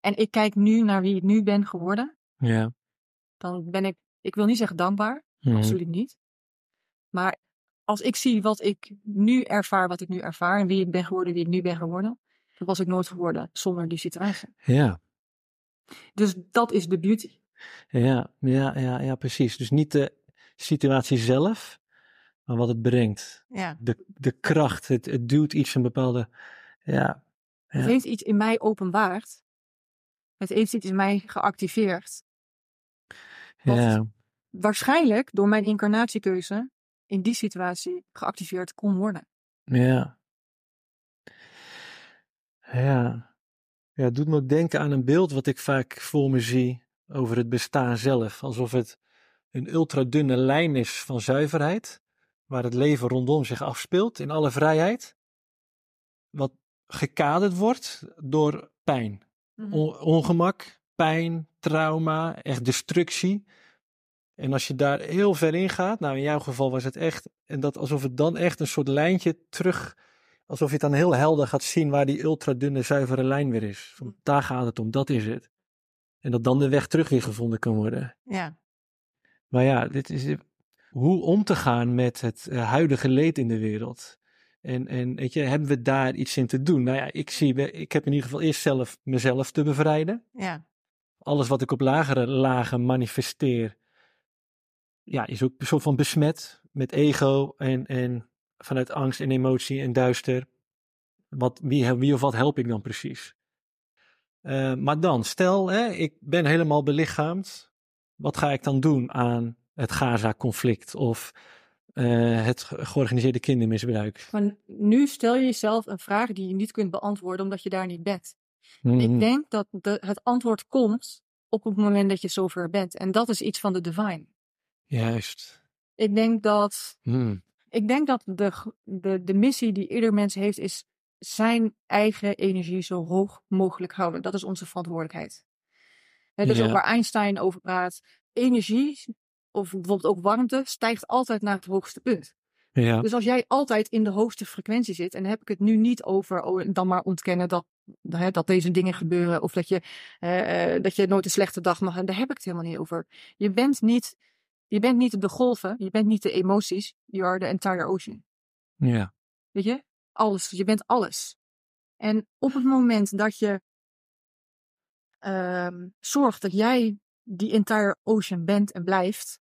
En ik kijk nu naar wie ik nu ben geworden. Ja. Dan ben ik, ik wil niet zeggen dankbaar, mhm. absoluut niet. Maar als ik zie wat ik nu ervaar, wat ik nu ervaar en wie ik ben geworden, wie ik nu ben geworden, dan was ik nooit geworden zonder die situatie. Ja. Dus dat is de beauty. Ja, ja, ja, ja, precies. Dus niet de situatie zelf, maar wat het brengt. Ja. De, de kracht, het, het duwt iets een bepaalde. Ja, Het heeft iets in mij openbaard. Het heeft iets in mij geactiveerd. Ja. Waarschijnlijk door mijn incarnatiekeuze in die situatie geactiveerd kon worden. Ja. Ja. Ja, het doet me ook denken aan een beeld wat ik vaak voor me zie over het bestaan zelf. Alsof het een ultradunne lijn is van zuiverheid, waar het leven rondom zich afspeelt in alle vrijheid. Wat gekaderd wordt door pijn, mhm. ongemak, pijn, trauma, echt destructie. En als je daar heel ver in gaat, nou in jouw geval was het echt, en dat alsof het dan echt een soort lijntje terug, alsof je het dan heel helder gaat zien waar die ultradunne zuivere lijn weer is. Van, daar gaat het om, dat is het. En dat dan de weg terug weer gevonden kan worden. Ja. Maar ja, dit is hoe om te gaan met het eh, huidige leed in de wereld. En, en weet je, hebben we daar iets in te doen? Nou ja, ik zie, ik heb in ieder geval eerst zelf mezelf te bevrijden. Ja. Alles wat ik op lagere lagen manifesteer, ja, is ook een soort van besmet met ego en, en vanuit angst en emotie en duister. Wat, wie, wie of wat help ik dan precies? Uh, maar dan, stel, hè, ik ben helemaal belichaamd. Wat ga ik dan doen aan het Gaza-conflict of uh, het georganiseerde kindermisbruik? Maar nu stel je jezelf een vraag die je niet kunt beantwoorden omdat je daar niet bent. Ik mhm. denk dat de, het antwoord komt op het moment dat je zover bent. En dat is iets van de divine. Juist. Ik denk dat, hmm. ik denk dat de, de, de missie die ieder mens heeft, is zijn eigen energie zo hoog mogelijk houden. Dat is onze verantwoordelijkheid. He, dus ook waar Einstein over praat, energie, of bijvoorbeeld ook warmte, stijgt altijd naar het hoogste punt. Ja. Dus als jij altijd in de hoogste frequentie zit, en dan heb ik het nu niet over oh, dan maar ontkennen dat, dat deze dingen gebeuren, of dat je, uh, dat je nooit een slechte dag mag, en daar heb ik het helemaal niet over. Je bent niet je bent niet de golven, je bent niet de emoties. You are the entire ocean. Ja. Weet je? Alles. Je bent alles. En op het moment dat je uh, zorgt dat jij die entire ocean bent en blijft,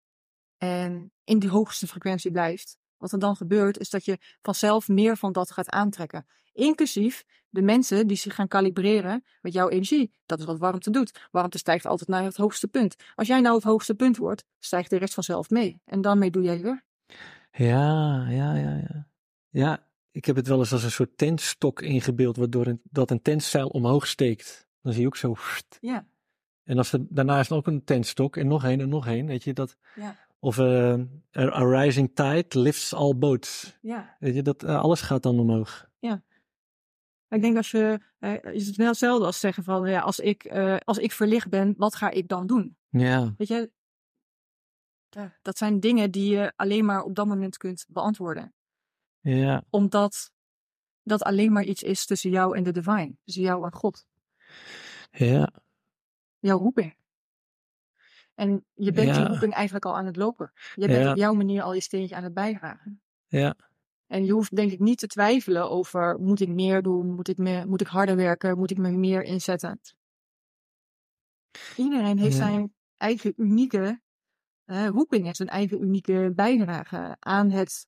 en in die hoogste frequentie blijft, wat er dan gebeurt, is dat je vanzelf meer van dat gaat aantrekken. Inclusief de mensen die zich gaan kalibreren met jouw energie. Dat is wat warmte doet. Warmte stijgt altijd naar het hoogste punt. Als jij nou het hoogste punt wordt, stijgt de rest vanzelf mee. En daarmee doe jij weer. Ja, ja, ja, ja. Ja, ik heb het wel eens als een soort tentstok ingebeeld, waardoor een, dat een tentzeil omhoog steekt. Dan zie je ook zo. Ja. En als er, daarna is ook een tentstok en nog een en nog een. Weet je dat? Ja. Of uh, a rising tide lifts all boats. Ja. Weet je, dat, uh, alles gaat dan omhoog. Ja. Ik denk als je, uh, is het wel hetzelfde als zeggen van, ja, als ik, als ik verlicht ben, wat ga ik dan doen? Ja. Weet je, dat zijn dingen die je alleen maar op dat moment kunt beantwoorden. Ja. Omdat dat alleen maar iets is tussen jou en de divine, tussen jou en God. Ja. Jouw roeping. En je bent die roeping eigenlijk al aan het lopen. Je bent op jouw manier al je steentje aan het bijdragen. Ja. En je hoeft denk ik niet te twijfelen over moet ik meer doen, moet ik, meer, moet ik harder werken, moet ik me meer inzetten. Iedereen heeft zijn eigen unieke uh, roeping, zijn eigen unieke bijdrage aan het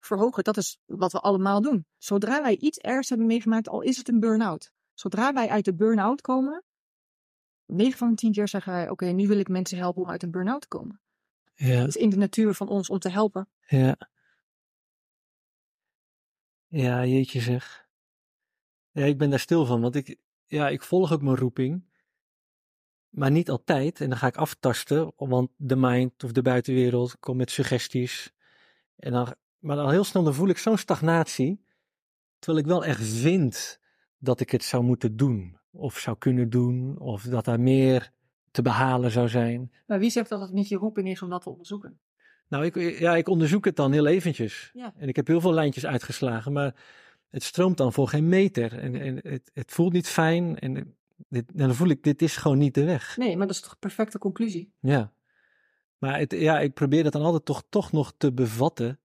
verhogen. Dat is wat we allemaal doen. Zodra wij iets ergs hebben meegemaakt, al is het een burn-out. Zodra wij uit de burn-out komen, 9 van de 10 keer zeggen wij, oké, nu wil ik mensen helpen om uit een burn-out te komen. Ja. Het is in de natuur van ons om te helpen. Ja. Ja, jeetje zeg. Ja, ik ben daar stil van, want ik, ja, ik volg ook mijn roeping. Maar niet altijd. En dan ga ik aftasten, want de mind of de buitenwereld komt met suggesties. En dan, maar al heel snel dan voel ik zo'n stagnatie. Terwijl ik wel echt vind dat ik het zou moeten doen. Of zou kunnen doen. Of dat daar meer te behalen zou zijn. Maar wie zegt dat het niet je roeping is om dat te onderzoeken? Nou, ik, ja, ik onderzoek het dan heel eventjes. Ja. En ik heb heel veel lijntjes uitgeslagen. Maar het stroomt dan voor geen meter. En, en het, het voelt niet fijn. En dit, dan voel ik, dit is gewoon niet de weg. Nee, maar dat is toch een perfecte conclusie? Ja. Maar het, ja, ik probeer dat dan altijd toch, toch nog te bevatten.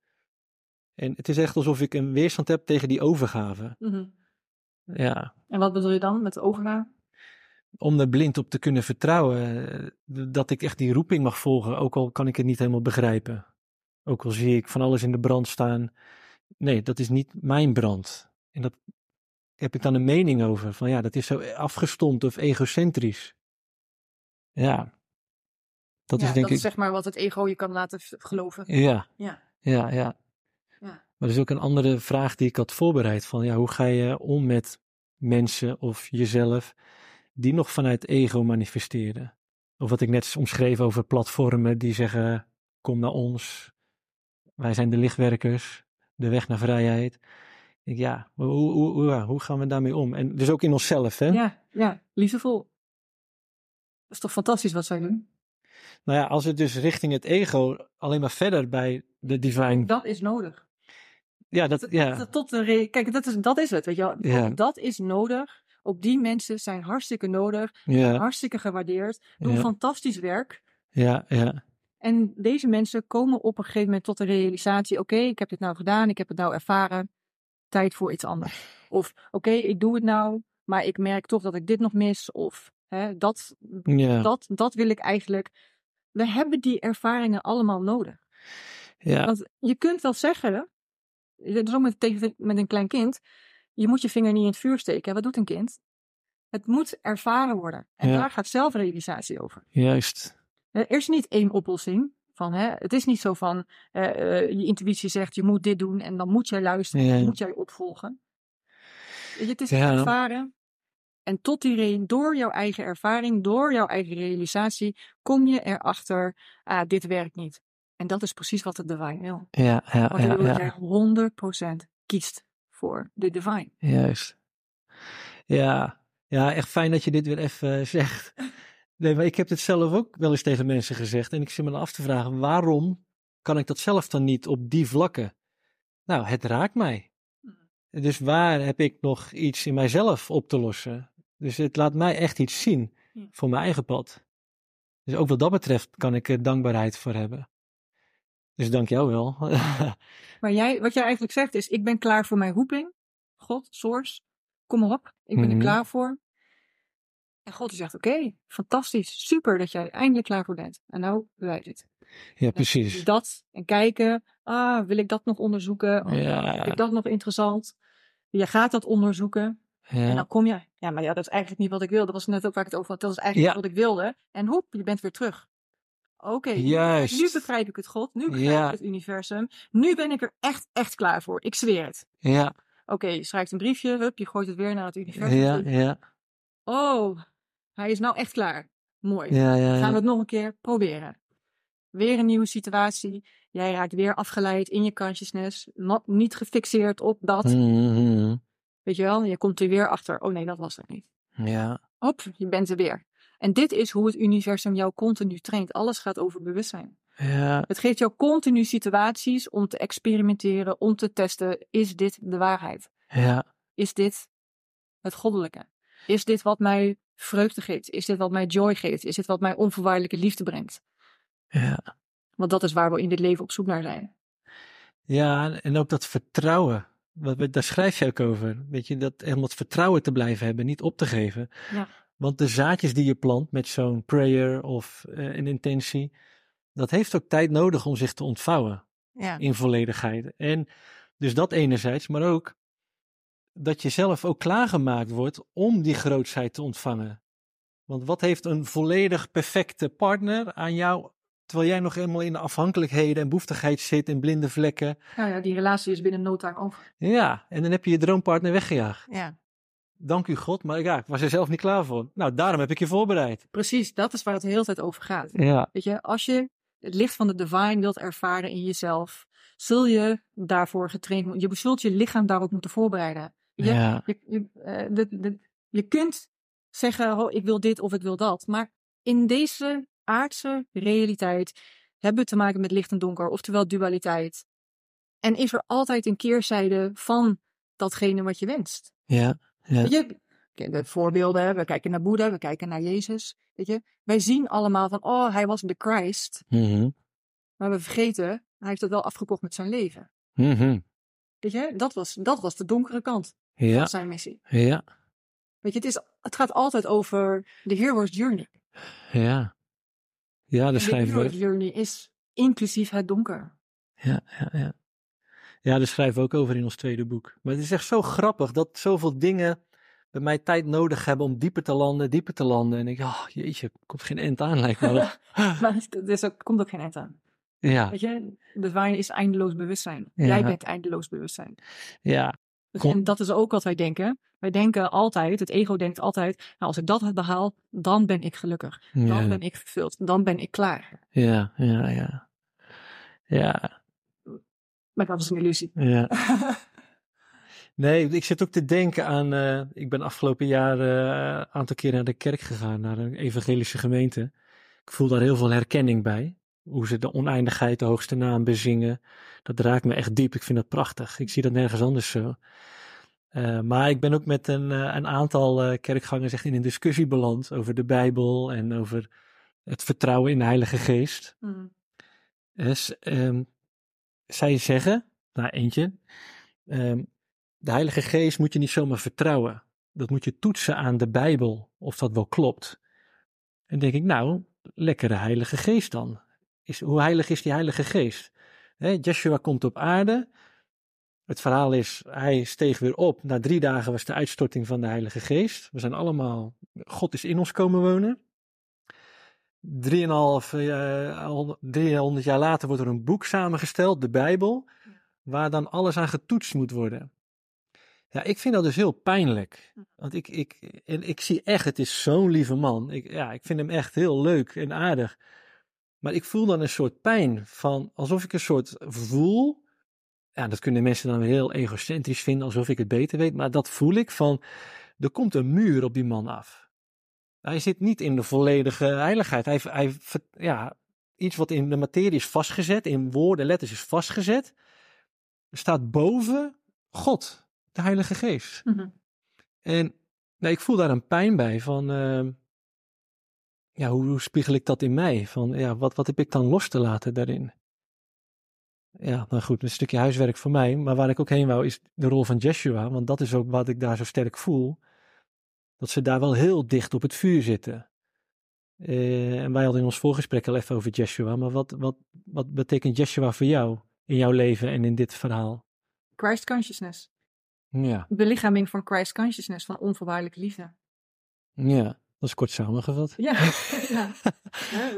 En het is echt alsof ik een weerstand heb tegen die overgave. Mm Ja. En wat bedoel je dan met de overgave? Om er blind op te kunnen vertrouwen. Eh, dat ik echt die roeping mag volgen, ook al kan ik het niet helemaal begrijpen. Ook al zie ik van alles in de brand staan. Nee, dat is niet mijn brand. En dat heb ik dan een mening over. Van ja, dat is zo afgestomd of egocentrisch. Ja. Dat is denk dat ik. Is zeg maar wat het ego je kan laten geloven. Ja. Ja. Ja, ja. Maar er is ook een andere vraag die ik had voorbereid. Van ja, hoe ga je om met mensen of jezelf die nog vanuit ego manifesteren? Of wat ik net omschreef over platformen die zeggen: kom naar ons. Wij zijn de lichtwerkers, de weg naar vrijheid ja, hoe, hoe, hoe, hoe, gaan we daarmee om? En dus ook in onszelf, hè? Ja, ja, liefdevol. Dat is toch fantastisch wat zij doen? Nou ja, als het dus richting het ego alleen maar verder bij de divine... Dat is nodig. Ja, dat, ja. Tot de Kijk, dat is, dat is het, weet je wel. Ja. Dat is nodig. Ook die mensen zijn hartstikke nodig. Ja. Hartstikke gewaardeerd. Doen fantastisch werk. Ja, ja. En deze mensen komen op een gegeven moment tot de realisatie: oké, ik heb dit nou gedaan, ik heb het nou ervaren tijd voor iets anders. Of oké, ik doe het nou, maar ik merk toch dat ik dit nog mis. Of hè, dat, dat, dat wil ik eigenlijk. We hebben die ervaringen allemaal nodig. Ja. Want je kunt wel zeggen, zo met, tegen, met een klein kind, je moet je vinger niet in het vuur steken. Wat doet een kind? Het moet ervaren worden. En daar gaat zelfrealisatie over. Juist. Er is niet één oplossing. Van, hè, het is niet zo van uh, je intuïtie zegt je moet dit doen en dan moet jij luisteren, ja. moet jij opvolgen. Het is ja. ervaren. En tot die door jouw eigen ervaring, door jouw eigen realisatie, kom je erachter, ah, dit werkt niet. En dat is precies wat de divine wil. Ja, ja, Want ja, dat jij 100% kiest voor de divine. Juist. Ja, ja, echt fijn dat je dit weer even zegt. Nee, maar ik heb het zelf ook wel eens tegen mensen gezegd. En ik zit me dan af te vragen, waarom kan ik dat zelf dan niet op die vlakken? Nou, het raakt mij. Mhm. Dus waar heb ik nog iets in mijzelf op te lossen? Dus het laat mij echt iets zien voor mijn eigen pad. Dus ook wat dat betreft kan ik er dankbaarheid voor hebben. Dus dank jou wel. maar jij, wat jij eigenlijk zegt is, ik ben klaar voor mijn roeping. God, source, kom maar op. Ik ben er mhm. klaar voor. En God zegt, oké, fantastisch, super dat jij eindelijk klaar voor bent. En nou bewijs het. Ja, precies. Dus dat en kijken, ah, wil ik dat nog onderzoeken? ja. Vind ik dat nog interessant? Je gaat dat onderzoeken. Ja. En dan kom je, ja, maar ja, dat is eigenlijk niet wat ik wilde. Dat was net ook waar ik het over had. Dat is eigenlijk wat ik wilde. En hoep, je bent weer terug. Oké, Juist. nu begrijp ik het God. Nu begrijp ik het universum. Nu ben ik er echt, echt klaar voor. Ik zweer het. Ja. Oké, je schrijft een briefje, hup, je gooit het weer naar het universum. Ja, ja. Oh, hij is nou echt klaar. Mooi. Ja, ja, Gaan we het nog een keer proberen. Weer een nieuwe situatie. Jij raakt weer afgeleid in je consciousness. niet gefixeerd op dat. Mm-hmm. Weet je wel? Je komt er weer achter. Oh nee, dat was er niet. Ja. Hop, je bent er weer. En dit is hoe het universum jou continu traint. Alles gaat over bewustzijn. Ja. Het geeft jou continu situaties om te experimenteren, om te testen. Is dit de waarheid? Ja. Is dit het goddelijke? Is dit wat mij vreugde geeft? Is dit wat mij joy geeft? Is dit wat mij onvoorwaardelijke liefde brengt? Ja. Want dat is waar we in dit leven op zoek naar zijn. Ja, en ook dat vertrouwen. Daar schrijf je ook over. Weet je, dat, om dat vertrouwen te blijven hebben, niet op te geven. Ja. Want de zaadjes die je plant met zo'n prayer of uh, een intentie, dat heeft ook tijd nodig om zich te ontvouwen. ja. in volledigheid. En dus dat enerzijds, maar ook dat je zelf ook klaargemaakt wordt om die grootsheid te ontvangen. Want wat heeft een volledig perfecte partner aan jou, terwijl jij nog helemaal in de afhankelijkheden en behoeftigheid zit, in blinde vlekken? Nou ja, die relatie is binnen no time over. Ja, en dan heb je je droompartner weggejaagd. Ja. Dank u God, maar ja, ik was er zelf niet klaar voor. Nou, daarom heb ik je voorbereid. Precies, dat is waar het de hele tijd over gaat. Ja. Weet je, als je het licht van de divine wilt ervaren in jezelf, zul je daarvoor getraind worden. Je zult je lichaam daarop moeten voorbereiden. Je, ja. je, je, uh, de, de, je kunt zeggen, oh, ik wil dit of ik wil dat. Maar in deze aardse realiteit hebben we te maken met licht en donker, oftewel dualiteit. En is er altijd een keerzijde van datgene wat je wenst. Ja. Ja. Weet je, de voorbeelden, we kijken naar Boeddha, we kijken naar Jezus. Weet je, wij zien allemaal van, oh, hij was de Christ. Mm Maar we vergeten, hij heeft het wel afgekocht met zijn leven. Mm Weet je, dat was, dat was de donkere kant ja. van zijn missie. Ja. Weet je, het, is, het gaat altijd over de hero's journey. Ja. Ja, de schrijver. De hero's journey is inclusief het donker. Ja, ja, ja. Ja, daar schrijven we ook over in ons tweede boek. Maar het is echt zo grappig dat zoveel dingen bij mij tijd nodig hebben om dieper te landen, dieper te landen. En ik, oh, jeetje, komt geen end aan, lijkt me. maar er is ook, komt ook geen end aan. Ja. Weet je, de waarheid is eindeloos bewustzijn. Jij bent eindeloos bewustzijn. Ja. Dus, en dat is ook wat wij denken. Wij denken altijd, het ego denkt altijd, nou, als ik dat behaal, dan ben ik gelukkig. Dan ja. ben ik vervuld. Dan ben ik klaar. Ja, ja, ja. Ja. Maar dat is een illusie. Ja. Nee, ik zit ook te denken aan. Uh, ik ben afgelopen jaar een uh, aantal keer naar de kerk gegaan, naar een evangelische gemeente. Ik voel daar heel veel herkenning bij. Hoe ze de oneindigheid, de hoogste naam bezingen. Dat raakt me echt diep. Ik vind dat prachtig. Ik zie dat nergens anders zo. Uh, maar ik ben ook met een, een aantal kerkgangers echt in een discussie beland over de Bijbel en over het vertrouwen in de Heilige Geest. Mm. Dus, um, zij zeggen, nou eentje, um, de Heilige Geest moet je niet zomaar vertrouwen. Dat moet je toetsen aan de Bijbel, of dat wel klopt. En denk ik, nou, lekkere Heilige Geest dan. Is, hoe heilig is die Heilige Geest? He, Joshua komt op aarde. Het verhaal is, hij steeg weer op. Na drie dagen was de uitstorting van de Heilige Geest. We zijn allemaal, God is in ons komen wonen. Drieënhalf, uh, 300 jaar later wordt er een boek samengesteld, de Bijbel, waar dan alles aan getoetst moet worden. Ja, ik vind dat dus heel pijnlijk. Want ik, ik, en ik zie echt, het is zo'n lieve man. Ik, ja, ik vind hem echt heel leuk en aardig. Maar ik voel dan een soort pijn van, alsof ik een soort voel. Ja, dat kunnen mensen dan weer heel egocentrisch vinden, alsof ik het beter weet. Maar dat voel ik van, er komt een muur op die man af. Hij zit niet in de volledige heiligheid. Hij, hij, ja, iets wat in de materie is vastgezet, in woorden, letters is vastgezet, staat boven God de Heilige Geest. Mm -hmm. En nou, ik voel daar een pijn bij van, uh, ja, hoe, hoe, spiegel ik dat in mij? Van, ja, wat, wat heb ik dan los te laten daarin? Ja, nou goed, een stukje huiswerk voor mij. Maar waar ik ook heen wou is de rol van Jeshua. Want dat is ook wat ik daar zo sterk voel. Dat ze daar wel heel dicht op het vuur zitten. Uh, en wij hadden in ons voorgesprek al even over Jeshua. Maar wat, wat, wat betekent Jeshua voor jou in jouw leven en in dit verhaal? Christ consciousness. Ja. Belichaming van Christ consciousness, van onvoorwaardelijke liefde. Ja, dat is kort samengevat. Ja, ja.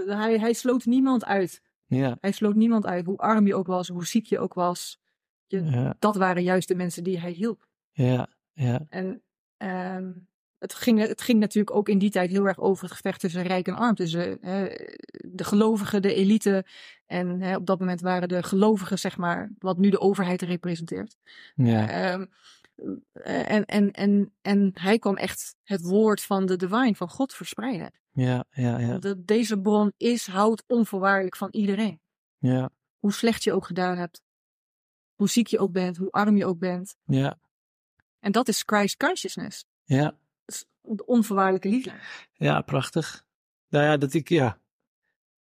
hij, hij sloot niemand uit. Ja. Hij sloot niemand uit, hoe arm je ook was, hoe ziek je ook was. Je, ja. Dat waren juist de mensen die hij hielp. Ja, ja. En um, het, ging, het ging natuurlijk ook in die tijd heel erg over het gevecht tussen rijk en arm. Tussen hè, de gelovigen, de elite. En hè, op dat moment waren de gelovigen, zeg maar, wat nu de overheid representeert. Ja. Um, en, en, en, en hij kwam echt het woord van de divine, van God verspreiden. Ja, ja, ja. De, deze bron is, houdt onvoorwaardelijk van iedereen. Ja. Hoe slecht je ook gedaan hebt. Hoe ziek je ook bent, hoe arm je ook bent. Ja. En dat is Christ consciousness. Ja. De onvoorwaardelijke liefde. Ja, prachtig. Nou ja, dat ik, ja.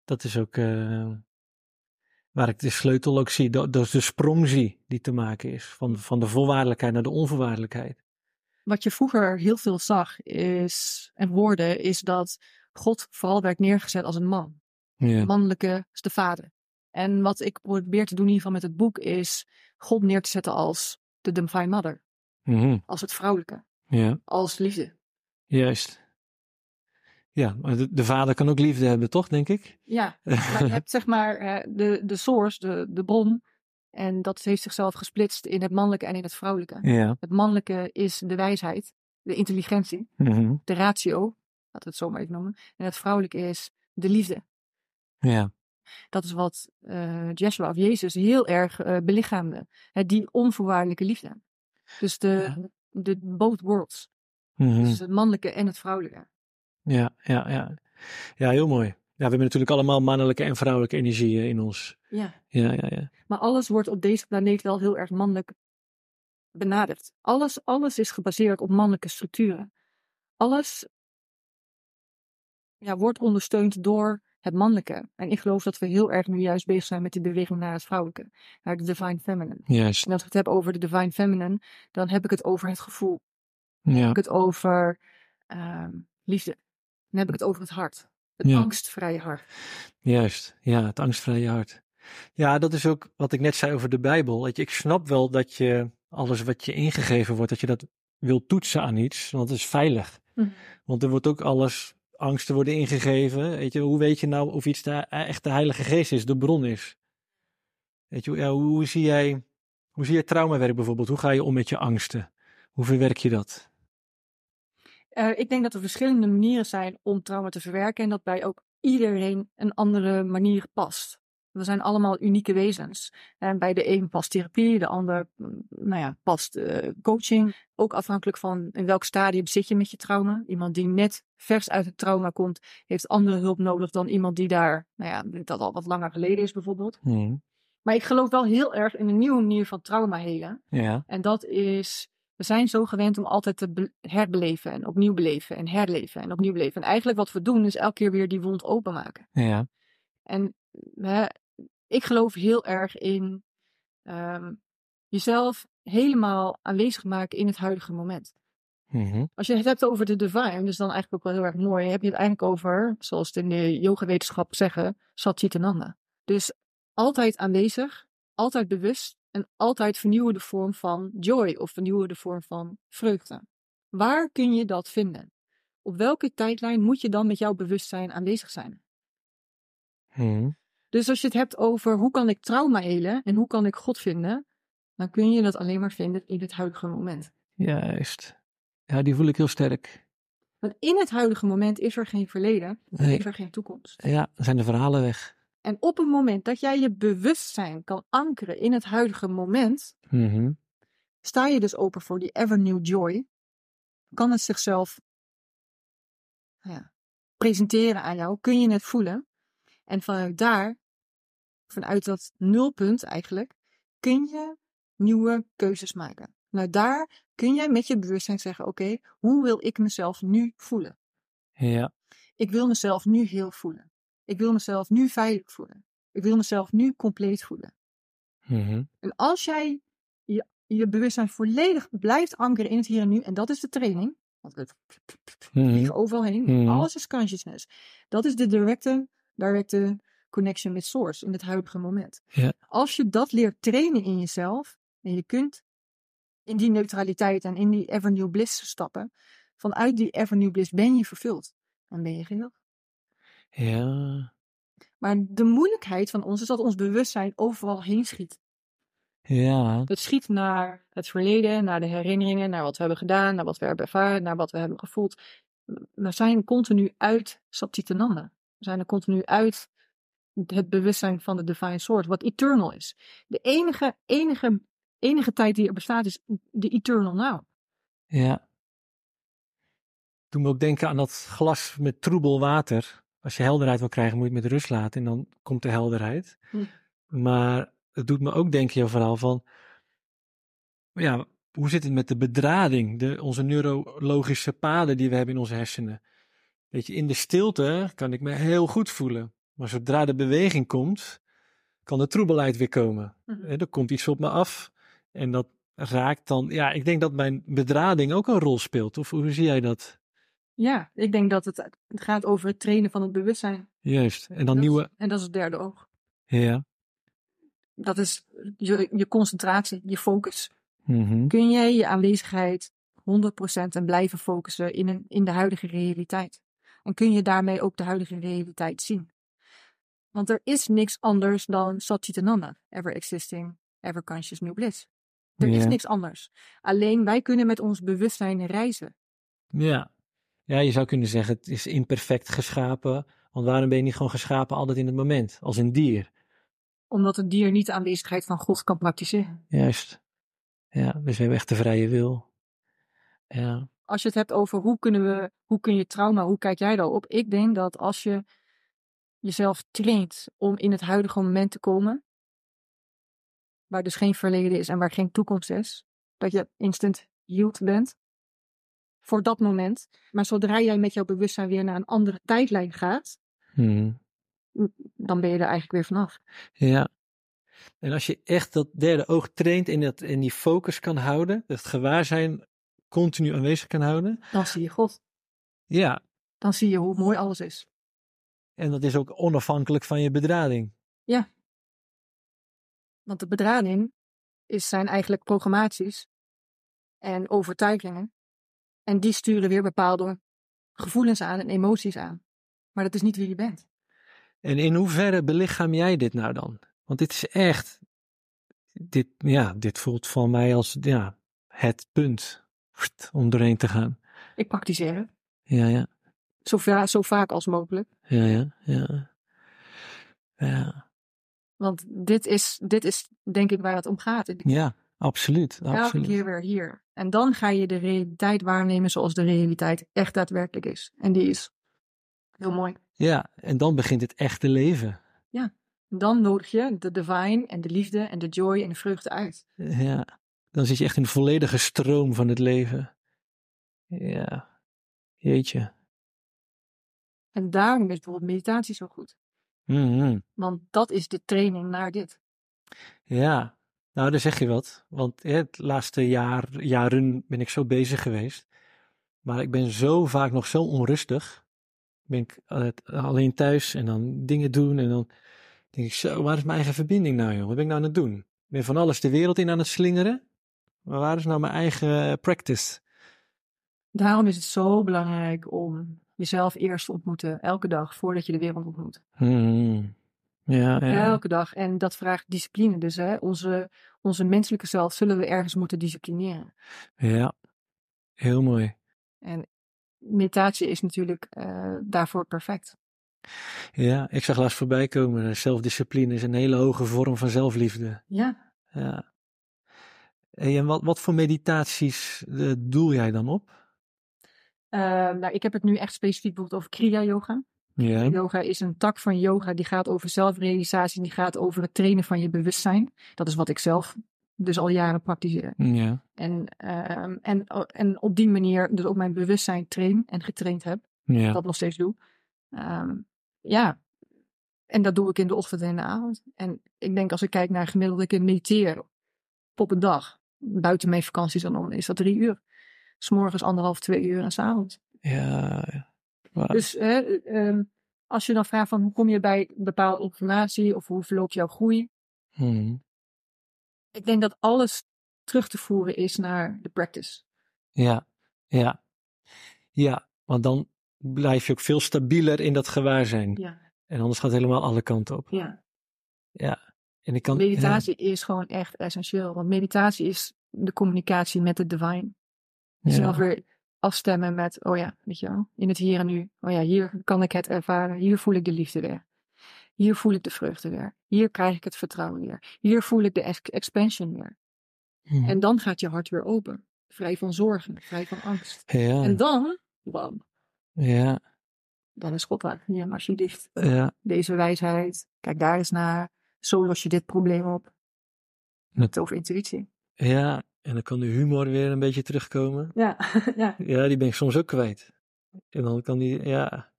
Dat is ook uh, waar ik de sleutel ook zie. Dat, dat is de sprong zie die te maken is. Van, van de voorwaardelijkheid naar de onvoorwaardelijkheid. Wat je vroeger heel veel zag is, en hoorde, is dat God vooral werd neergezet als een man. Ja. Mannelijke is de vader. En wat ik probeer te doen in ieder geval met het boek is God neer te zetten als de Divine Mother. Mhm. Als het vrouwelijke. Ja, Als liefde. Juist. Ja, maar de, de vader kan ook liefde hebben, toch, denk ik? Ja, maar je hebt zeg maar de, de source, de, de bron. En dat heeft zichzelf gesplitst in het mannelijke en in het vrouwelijke. Ja. Het mannelijke is de wijsheid, de intelligentie, Mhm. de ratio, laten we het zo maar even noemen. En het vrouwelijke is de liefde. Ja. Dat is wat Joshua of Jezus heel erg eh, belichaamde. Hè, die onvoorwaardelijke liefde. Dus de, de both worlds. Mhm. Dus het mannelijke en het vrouwelijke. Ja, ja, ja. Ja, heel mooi. Ja, we hebben natuurlijk allemaal mannelijke en vrouwelijke energieën in ons. Ja. Ja, ja, ja. Maar alles wordt op deze planeet wel heel erg mannelijk benaderd. Alles, alles is gebaseerd op mannelijke structuren. Alles ja, wordt ondersteund door het mannelijke. En ik geloof dat we heel erg nu juist bezig zijn met die beweging naar het vrouwelijke. Naar de divine feminine. Juist. En als ik het heb over de divine feminine, dan heb ik het over het gevoel. Dan heb ik het over ehm, liefde. Dan heb ik het over het hart. Het Ja. angstvrije hart. Juist, ja, het angstvrije hart. Ja, dat is ook wat ik net zei over de Bijbel. Weet je, ik snap wel dat je alles wat je ingegeven wordt, dat je dat wil toetsen aan iets, want het is veilig. Mhm. Want er wordt ook alles, angsten worden ingegeven. Weet je, hoe weet je nou of iets de, echt de Heilige Geest is, de bron is? Weet je, ja, hoe, hoe zie jij, hoe zie jij traumawerk bijvoorbeeld? Hoe ga je om met je angsten? Hoe verwerk je dat? Eh, ik denk dat er verschillende manieren zijn om trauma te verwerken en dat bij ook iedereen een andere manier past. We zijn allemaal unieke wezens. En bij de een past therapie, de ander mm, nou ja, past eh, coaching. Ook afhankelijk van in welk stadium zit je met je trauma. Iemand die net vers uit het trauma komt, heeft andere hulp nodig dan iemand die daar, nou ja, dat al wat langer geleden is bijvoorbeeld. Mhm. Maar ik geloof wel heel erg in een nieuwe manier van trauma helen. Ja, En dat is, we zijn zo gewend om altijd te be- herbeleven en opnieuw beleven en herleven en opnieuw beleven. En eigenlijk wat we doen is elke keer weer die wond openmaken. ja, En hè, ik geloof heel erg in ehm, jezelf helemaal aanwezig maken in het huidige moment. Mhm. Als je het hebt over de divine, dus dan eigenlijk ook wel heel erg mooi, heb je het eigenlijk over, zoals het in de yoga-wetenschap zeggen, Satchitananda. Dus altijd aanwezig, altijd bewust en altijd vernieuwende vorm van joy of vernieuwende vorm van vreugde. Waar kun je dat vinden? Op welke tijdlijn moet je dan met jouw bewustzijn aanwezig zijn? Mhm. Dus als je het hebt over hoe kan ik trauma helen en hoe kan ik God vinden, dan kun je dat alleen maar vinden in het huidige moment. juist. Ja, die voel ik heel sterk. Want in het huidige moment is er geen verleden, Nee. is er geen toekomst. Ja, dan zijn de verhalen weg. En op het moment dat jij je bewustzijn kan ankeren in het huidige moment, Mhm. sta je dus open voor die ever new joy. Kan het zichzelf ja, presenteren aan jou, kun je het voelen. En vanuit daar, vanuit dat nulpunt eigenlijk, kun je nieuwe keuzes maken. Nou, daar kun jij met je bewustzijn zeggen: Oké, hoe wil ik mezelf nu voelen? Ja, Ik wil mezelf nu heel voelen. Ik wil mezelf nu veilig voelen. Ik wil mezelf nu compleet voelen. Mhm. En als jij je, je bewustzijn volledig blijft ankeren in het hier en nu, en dat is de training, want we Mhm. vliegen overal heen, Mhm. alles is consciousness. Dat is de directe, directe connection met source in het huidige moment. Ja. Als je dat leert trainen in jezelf, en je kunt in die neutraliteit en in die ever new bliss stappen, vanuit die ever new bliss ben je vervuld. Dan ben je geheel. Ja, Maar de moeilijkheid van ons is dat ons bewustzijn overal heen schiet. ja, Het schiet naar het verleden, naar de herinneringen, naar wat we hebben gedaan, naar wat we hebben ervaren, naar wat we hebben gevoeld. We zijn continu uit Satchitananda. We zijn er continu uit het bewustzijn van de divine source, wat eternal is. De enige, enige, enige tijd die er bestaat is de eternal now. ja. Toen me ook denken aan dat glas met troebel water. Als je helderheid wil krijgen, moet je het met rust laten en dan komt de helderheid. Hm. Maar het doet me ook denken, jouw verhaal, van ja, hoe zit het met de bedrading, de, onze neurologische paden die we hebben in onze hersenen? Weet je, in de stilte kan ik me heel goed voelen. Maar zodra de beweging komt, kan de troebelheid weer komen. Hè, Er komt iets op me af en dat raakt dan. Ja, ik denk dat mijn bedrading ook een rol speelt. Of hoe zie jij dat? Ja, ik denk dat het, het gaat over het trainen van het bewustzijn. Juist. En dan Dat is- nieuwe. En dat is het derde oog. Ja. dat is je, je concentratie, je focus. Mhm. Kun jij je aanwezigheid 100% en blijven focussen in, een, in de huidige realiteit? En kun je daarmee ook de huidige realiteit zien? Want er is niks anders dan Satchitananda, ever existing, ever conscious new bliss. Er is niks anders. Alleen wij kunnen met ons bewustzijn reizen. Ja. Ja, je zou kunnen zeggen het is imperfect geschapen. Want waarom ben je niet gewoon geschapen altijd in het moment, als een dier? Omdat een dier niet de aanwezigheid van God kan praktiseren. Juist. Ja, dus we hebben echt de vrije wil. Ja, Als je het hebt over hoe kunnen we, hoe kun je trauma, hoe kijk jij daarop? Ik denk dat als je jezelf traint om in het huidige moment te komen, waar dus geen verleden is en waar geen toekomst is, dat je instant healed bent voor dat moment. Maar zodra jij met jouw bewustzijn weer naar een andere tijdlijn gaat, Mhm. dan ben je er eigenlijk weer vanaf. ja. En als je echt dat derde oog traint en, dat, en die focus kan houden, dat gewaarzijn continu aanwezig kan houden. Dan zie je God. Ja, Dan zie je hoe mooi alles is. en dat is ook onafhankelijk van je bedrading. Want de bedrading is, zijn eigenlijk programmaties en overtuigingen. En die sturen weer bepaalde gevoelens aan en emoties aan. Maar dat is niet wie je bent. En in hoeverre belichaam jij dit nou dan? Want dit is echt, dit, ja, dit voelt van mij als ja, het punt om doorheen te gaan. Ik praktiseer. Ja, ja, Zo, va- zo vaak als mogelijk. ja, ja, ja. Ja, Want dit is, dit is denk ik waar het om gaat. Ja absoluut. Elke absoluut. keer weer hier. En dan ga je de realiteit waarnemen zoals de realiteit echt daadwerkelijk is. En die is heel mooi. Ja, en dan begint het echte leven. Dan nodig je de divine en de liefde en de joy en de vreugde uit. Ja, dan zit je echt in de volledige stroom van het leven. Ja, jeetje. En daarom is bijvoorbeeld meditatie zo goed. Mhm. Want dat is de training naar dit. Ja, nou, daar zeg je wat. Want hè, het laatste jaar, jaren ben ik zo bezig geweest. Maar ik ben zo vaak nog zo onrustig. Ben ik alleen thuis en dan dingen doen. En dan denk ik zo, waar is mijn eigen verbinding nou, joh? Wat ben ik nou aan het doen? Ik ben van alles de wereld in aan het slingeren. Maar waar is nou mijn eigen practice? Daarom is het zo belangrijk om jezelf eerst te ontmoeten. Elke dag voordat je de wereld ontmoet. Hmm. Ja, ja. Elke dag. En dat vraagt discipline. Dus hè, onze, onze menselijke zelf zullen we ergens moeten disciplineren. ja. Heel mooi. En meditatie is natuurlijk eh, daarvoor perfect. Ja, ik zag laatst voorbij komen. eh, Zelfdiscipline is een hele hoge vorm van zelfliefde. Ja. Ja. Hey, en wat, wat voor meditaties eh, doel jij dan op? Eh, nou, ik heb het nu echt specifiek bijvoorbeeld over Kriya Yoga. Ja. Yoga is een tak van yoga die gaat over zelfrealisatie, die gaat over het trainen van je bewustzijn. Dat is wat ik zelf dus al jaren praktiseer. Ja. En, ehm, en, en op die manier dus ook mijn bewustzijn train en getraind heb. Ja. Dat nog steeds doe. Ehm, ja, en dat doe ik in de ochtend en in de avond. En ik denk als ik kijk naar gemiddeld ik mediteer op een dag, buiten mijn vakanties dan om, is dat drie uur. S'morgens anderhalf, twee uur en s'avonds. Ja. Dus hè, ehm, als je dan vraagt van hoe kom je bij bepaalde informatie of hoe verloopt jouw groei. Hmm. Ik denk dat alles terug te voeren is naar de practice. Ja. Ja. Ja, want dan blijf je ook veel stabieler in dat gewaarzijn. Ja, En anders gaat het helemaal alle kanten op. ja. Ja. En ik kan. Meditatie is gewoon echt essentieel. Want meditatie is de communicatie met de divine. Ja. Jezelf weer afstemmen met, oh ja, weet je wel, in het hier en nu. Oh ja, hier kan ik het ervaren. Hier voel ik de liefde weer. Hier voel ik de vreugde weer. Hier krijg ik het vertrouwen weer. Hier voel ik de ex- expansion weer. Hmm. En dan gaat je hart weer open. Vrij van zorgen, vrij van angst. Ja. En dan, bam, Ja. dan is God daar. Hier, alsjeblieft. Ja. Deze wijsheid, kijk daar eens naar. Zo los je dit probleem op. Het over intuïtie. Ja. En dan kan de humor weer een beetje terugkomen. Ja, ja. Ja, die ben ik soms ook kwijt. En dan kan die, ja.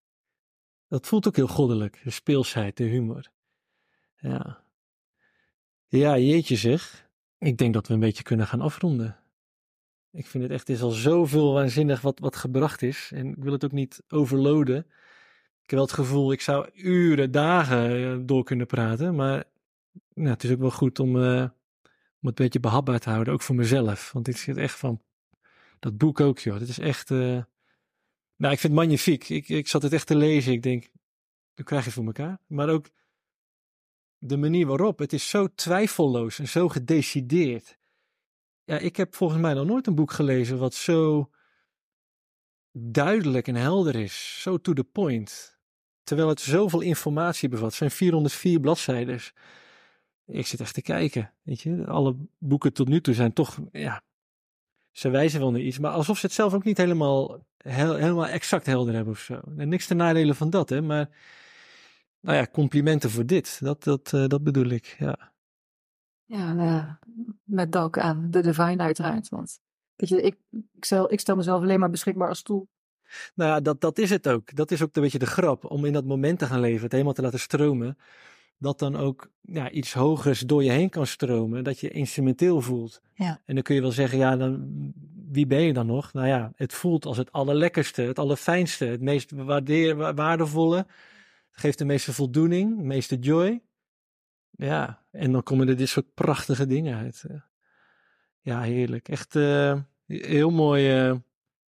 Dat voelt ook heel goddelijk, de speelsheid, de humor. Ja. Ja, jeetje zeg. Ik denk dat we een beetje kunnen gaan afronden. Ik vind het echt, het is al zoveel waanzinnig wat, wat gebracht is. En ik wil het ook niet overloaden. Ik heb wel het gevoel, ik zou uren, dagen eh, door kunnen praten. Maar nou, het is ook wel goed om, uh, om een beetje behapbaar te houden, ook voor mezelf. Want ik zit echt van, dat boek ook joh, dit is echt, uh, nou ik vind het magnifiek. Ik, ik zat het echt te lezen, ik denk, dan krijg je voor elkaar. Maar ook de manier waarop, het is zo twijfelloos en zo gedecideerd. Ja, ik heb volgens mij nog nooit een boek gelezen wat zo duidelijk en helder is, zo to the point. Terwijl het zoveel informatie bevat. Zijn 404 bladzijden. Ik zit echt te kijken. Weet je, alle boeken tot nu toe zijn toch, ja, ze wijzen wel naar iets, maar alsof ze het zelf ook niet helemaal, helemaal exact helder hebben of zo. En niks te nadelen van dat, hè, maar nou ja, complimenten voor dit. Dat, dat, uh, dat bedoel ik, ja. Ja, uh, met dank aan de Divine uiteraard, want weet je, ik, ik, stel, ik stel mezelf alleen maar beschikbaar als tool. Nou ja, dat, dat is het ook. Dat is ook een beetje de grap. Om in dat moment te gaan leven, het helemaal te laten stromen. Dat dan ook ja, iets hogers door je heen kan stromen. Dat je instrumenteel voelt. Ja. En dan kun je wel zeggen, ja, dan, wie ben je dan nog? Nou ja, het voelt als het allerlekkerste, het allerfijnste, het meest waardeer, waardevolle. Het geeft de meeste voldoening, de meeste joy. Ja, en dan komen er dit soort prachtige dingen uit. Ja, heerlijk. Echt uh, heel mooi uh,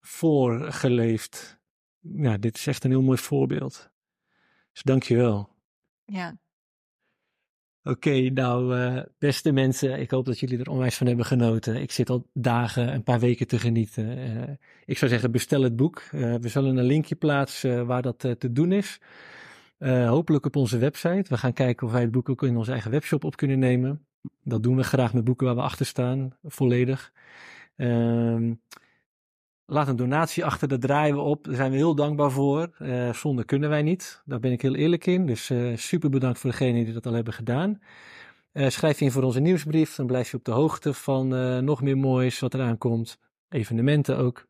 voorgeleefd. Ja, dit is echt een heel mooi voorbeeld. Dus dank je wel. Ja. Oké, nou, uh, beste mensen, ik hoop dat jullie er onwijs van hebben genoten. Ik zit al dagen, een paar weken te genieten. Uh, ik zou zeggen, bestel het boek. Uh, we zullen een linkje plaatsen waar dat te doen is. hopelijk op onze website. We gaan kijken of wij het boek ook in onze eigen webshop op kunnen nemen. Dat doen we graag met boeken waar we achter staan, volledig. Ehm Laat een donatie achter, daar draaien we op. Daar zijn we heel dankbaar voor. Uh, zonder kunnen wij niet. Daar ben ik heel eerlijk in. Dus uh, super bedankt voor degenen die dat al hebben gedaan. Uh, schrijf je in voor onze nieuwsbrief. Dan blijf je op de hoogte van nog meer moois wat eraan komt. Evenementen ook.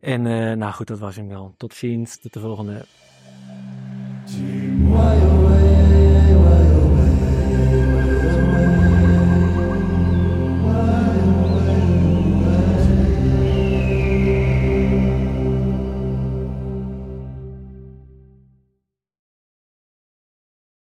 En nou goed, dat was hem wel. Tot ziens. Tot de volgende.